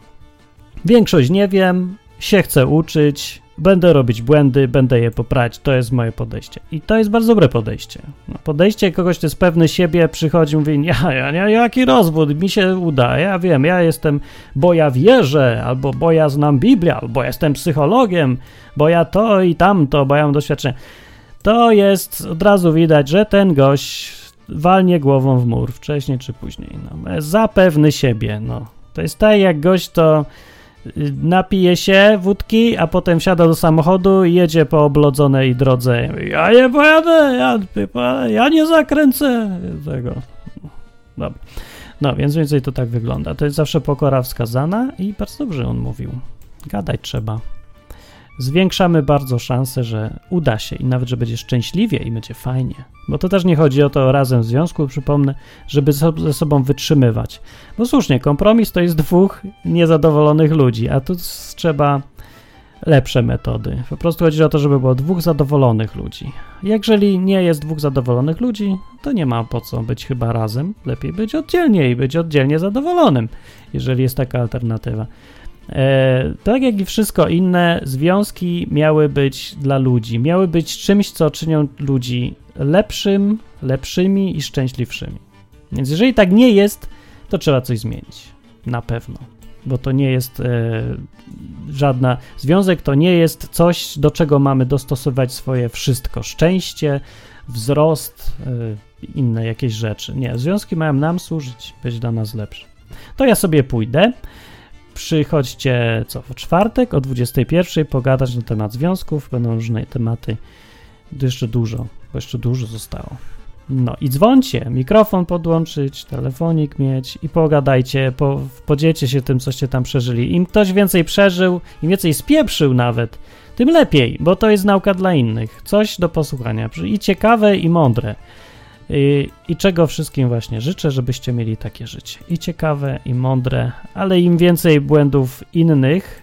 większość nie wiem, się chcę uczyć, będę robić błędy, będę je poprawiać. To jest moje podejście. I to jest bardzo dobre podejście. No, podejście kogoś, kto jest pewny siebie, przychodzi i mówi, ja, ja, ja, jaki rozwód, mi się uda, ja wiem, ja jestem, bo ja wierzę, albo bo ja znam Biblię, albo jestem psychologiem, bo ja to i tamto, bo ja mam doświadczenie. To jest, od razu widać, że ten gość walnie głową w mur, wcześniej czy później. No, zapewny siebie, no. To jest tak, jak gość to napije się wódki, a potem wsiada do samochodu i jedzie po oblodzonej drodze. Ja nie pojadę, ja, ja nie zakręcę tego. Dobra. No, więc więcej to tak wygląda. To jest zawsze pokora wskazana i bardzo dobrze on mówił. Gadać trzeba zwiększamy bardzo szanse, że uda się i nawet, że będzie szczęśliwie i będzie fajnie. Bo to też nie chodzi o to razem w związku, przypomnę, żeby ze sobą wytrzymywać. Bo słusznie, kompromis to jest dwóch niezadowolonych ludzi, a tu trzeba lepsze metody. Po prostu chodzi o to, żeby było dwóch zadowolonych ludzi. Jeżeli nie jest dwóch zadowolonych ludzi, to nie ma po co być chyba razem. Lepiej być oddzielnie i być oddzielnie zadowolonym, jeżeli jest taka alternatywa. E, tak jak i wszystko inne, związki miały być dla ludzi, miały być czymś, co czynią ludzi lepszym, lepszymi i szczęśliwszymi. Więc jeżeli tak nie jest, to trzeba coś zmienić. Na pewno. Bo to nie jest e, żadna. Związek to nie jest coś, do czego mamy dostosować swoje wszystko. Szczęście, wzrost, e, inne jakieś rzeczy. Nie, związki mają nam służyć, być dla nas lepsze. To ja sobie pójdę. Przychodźcie co w czwartek o 21 pogadać na temat związków, będą różne tematy, jeszcze dużo, bo jeszcze dużo zostało. No i dzwońcie, mikrofon podłączyć, telefonik mieć i pogadajcie, po, podzielcie się tym, coście tam przeżyli. Im ktoś więcej przeżył, im więcej spieprzył nawet, tym lepiej, bo to jest nauka dla innych. Coś do posłuchania i ciekawe, i mądre. I, I, czego wszystkim właśnie życzę, żebyście mieli takie życie. I ciekawe, i mądre, ale im więcej błędów innych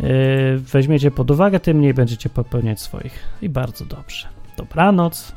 yy, weźmiecie pod uwagę, tym mniej będziecie popełniać swoich. I bardzo dobrze. Dobranoc.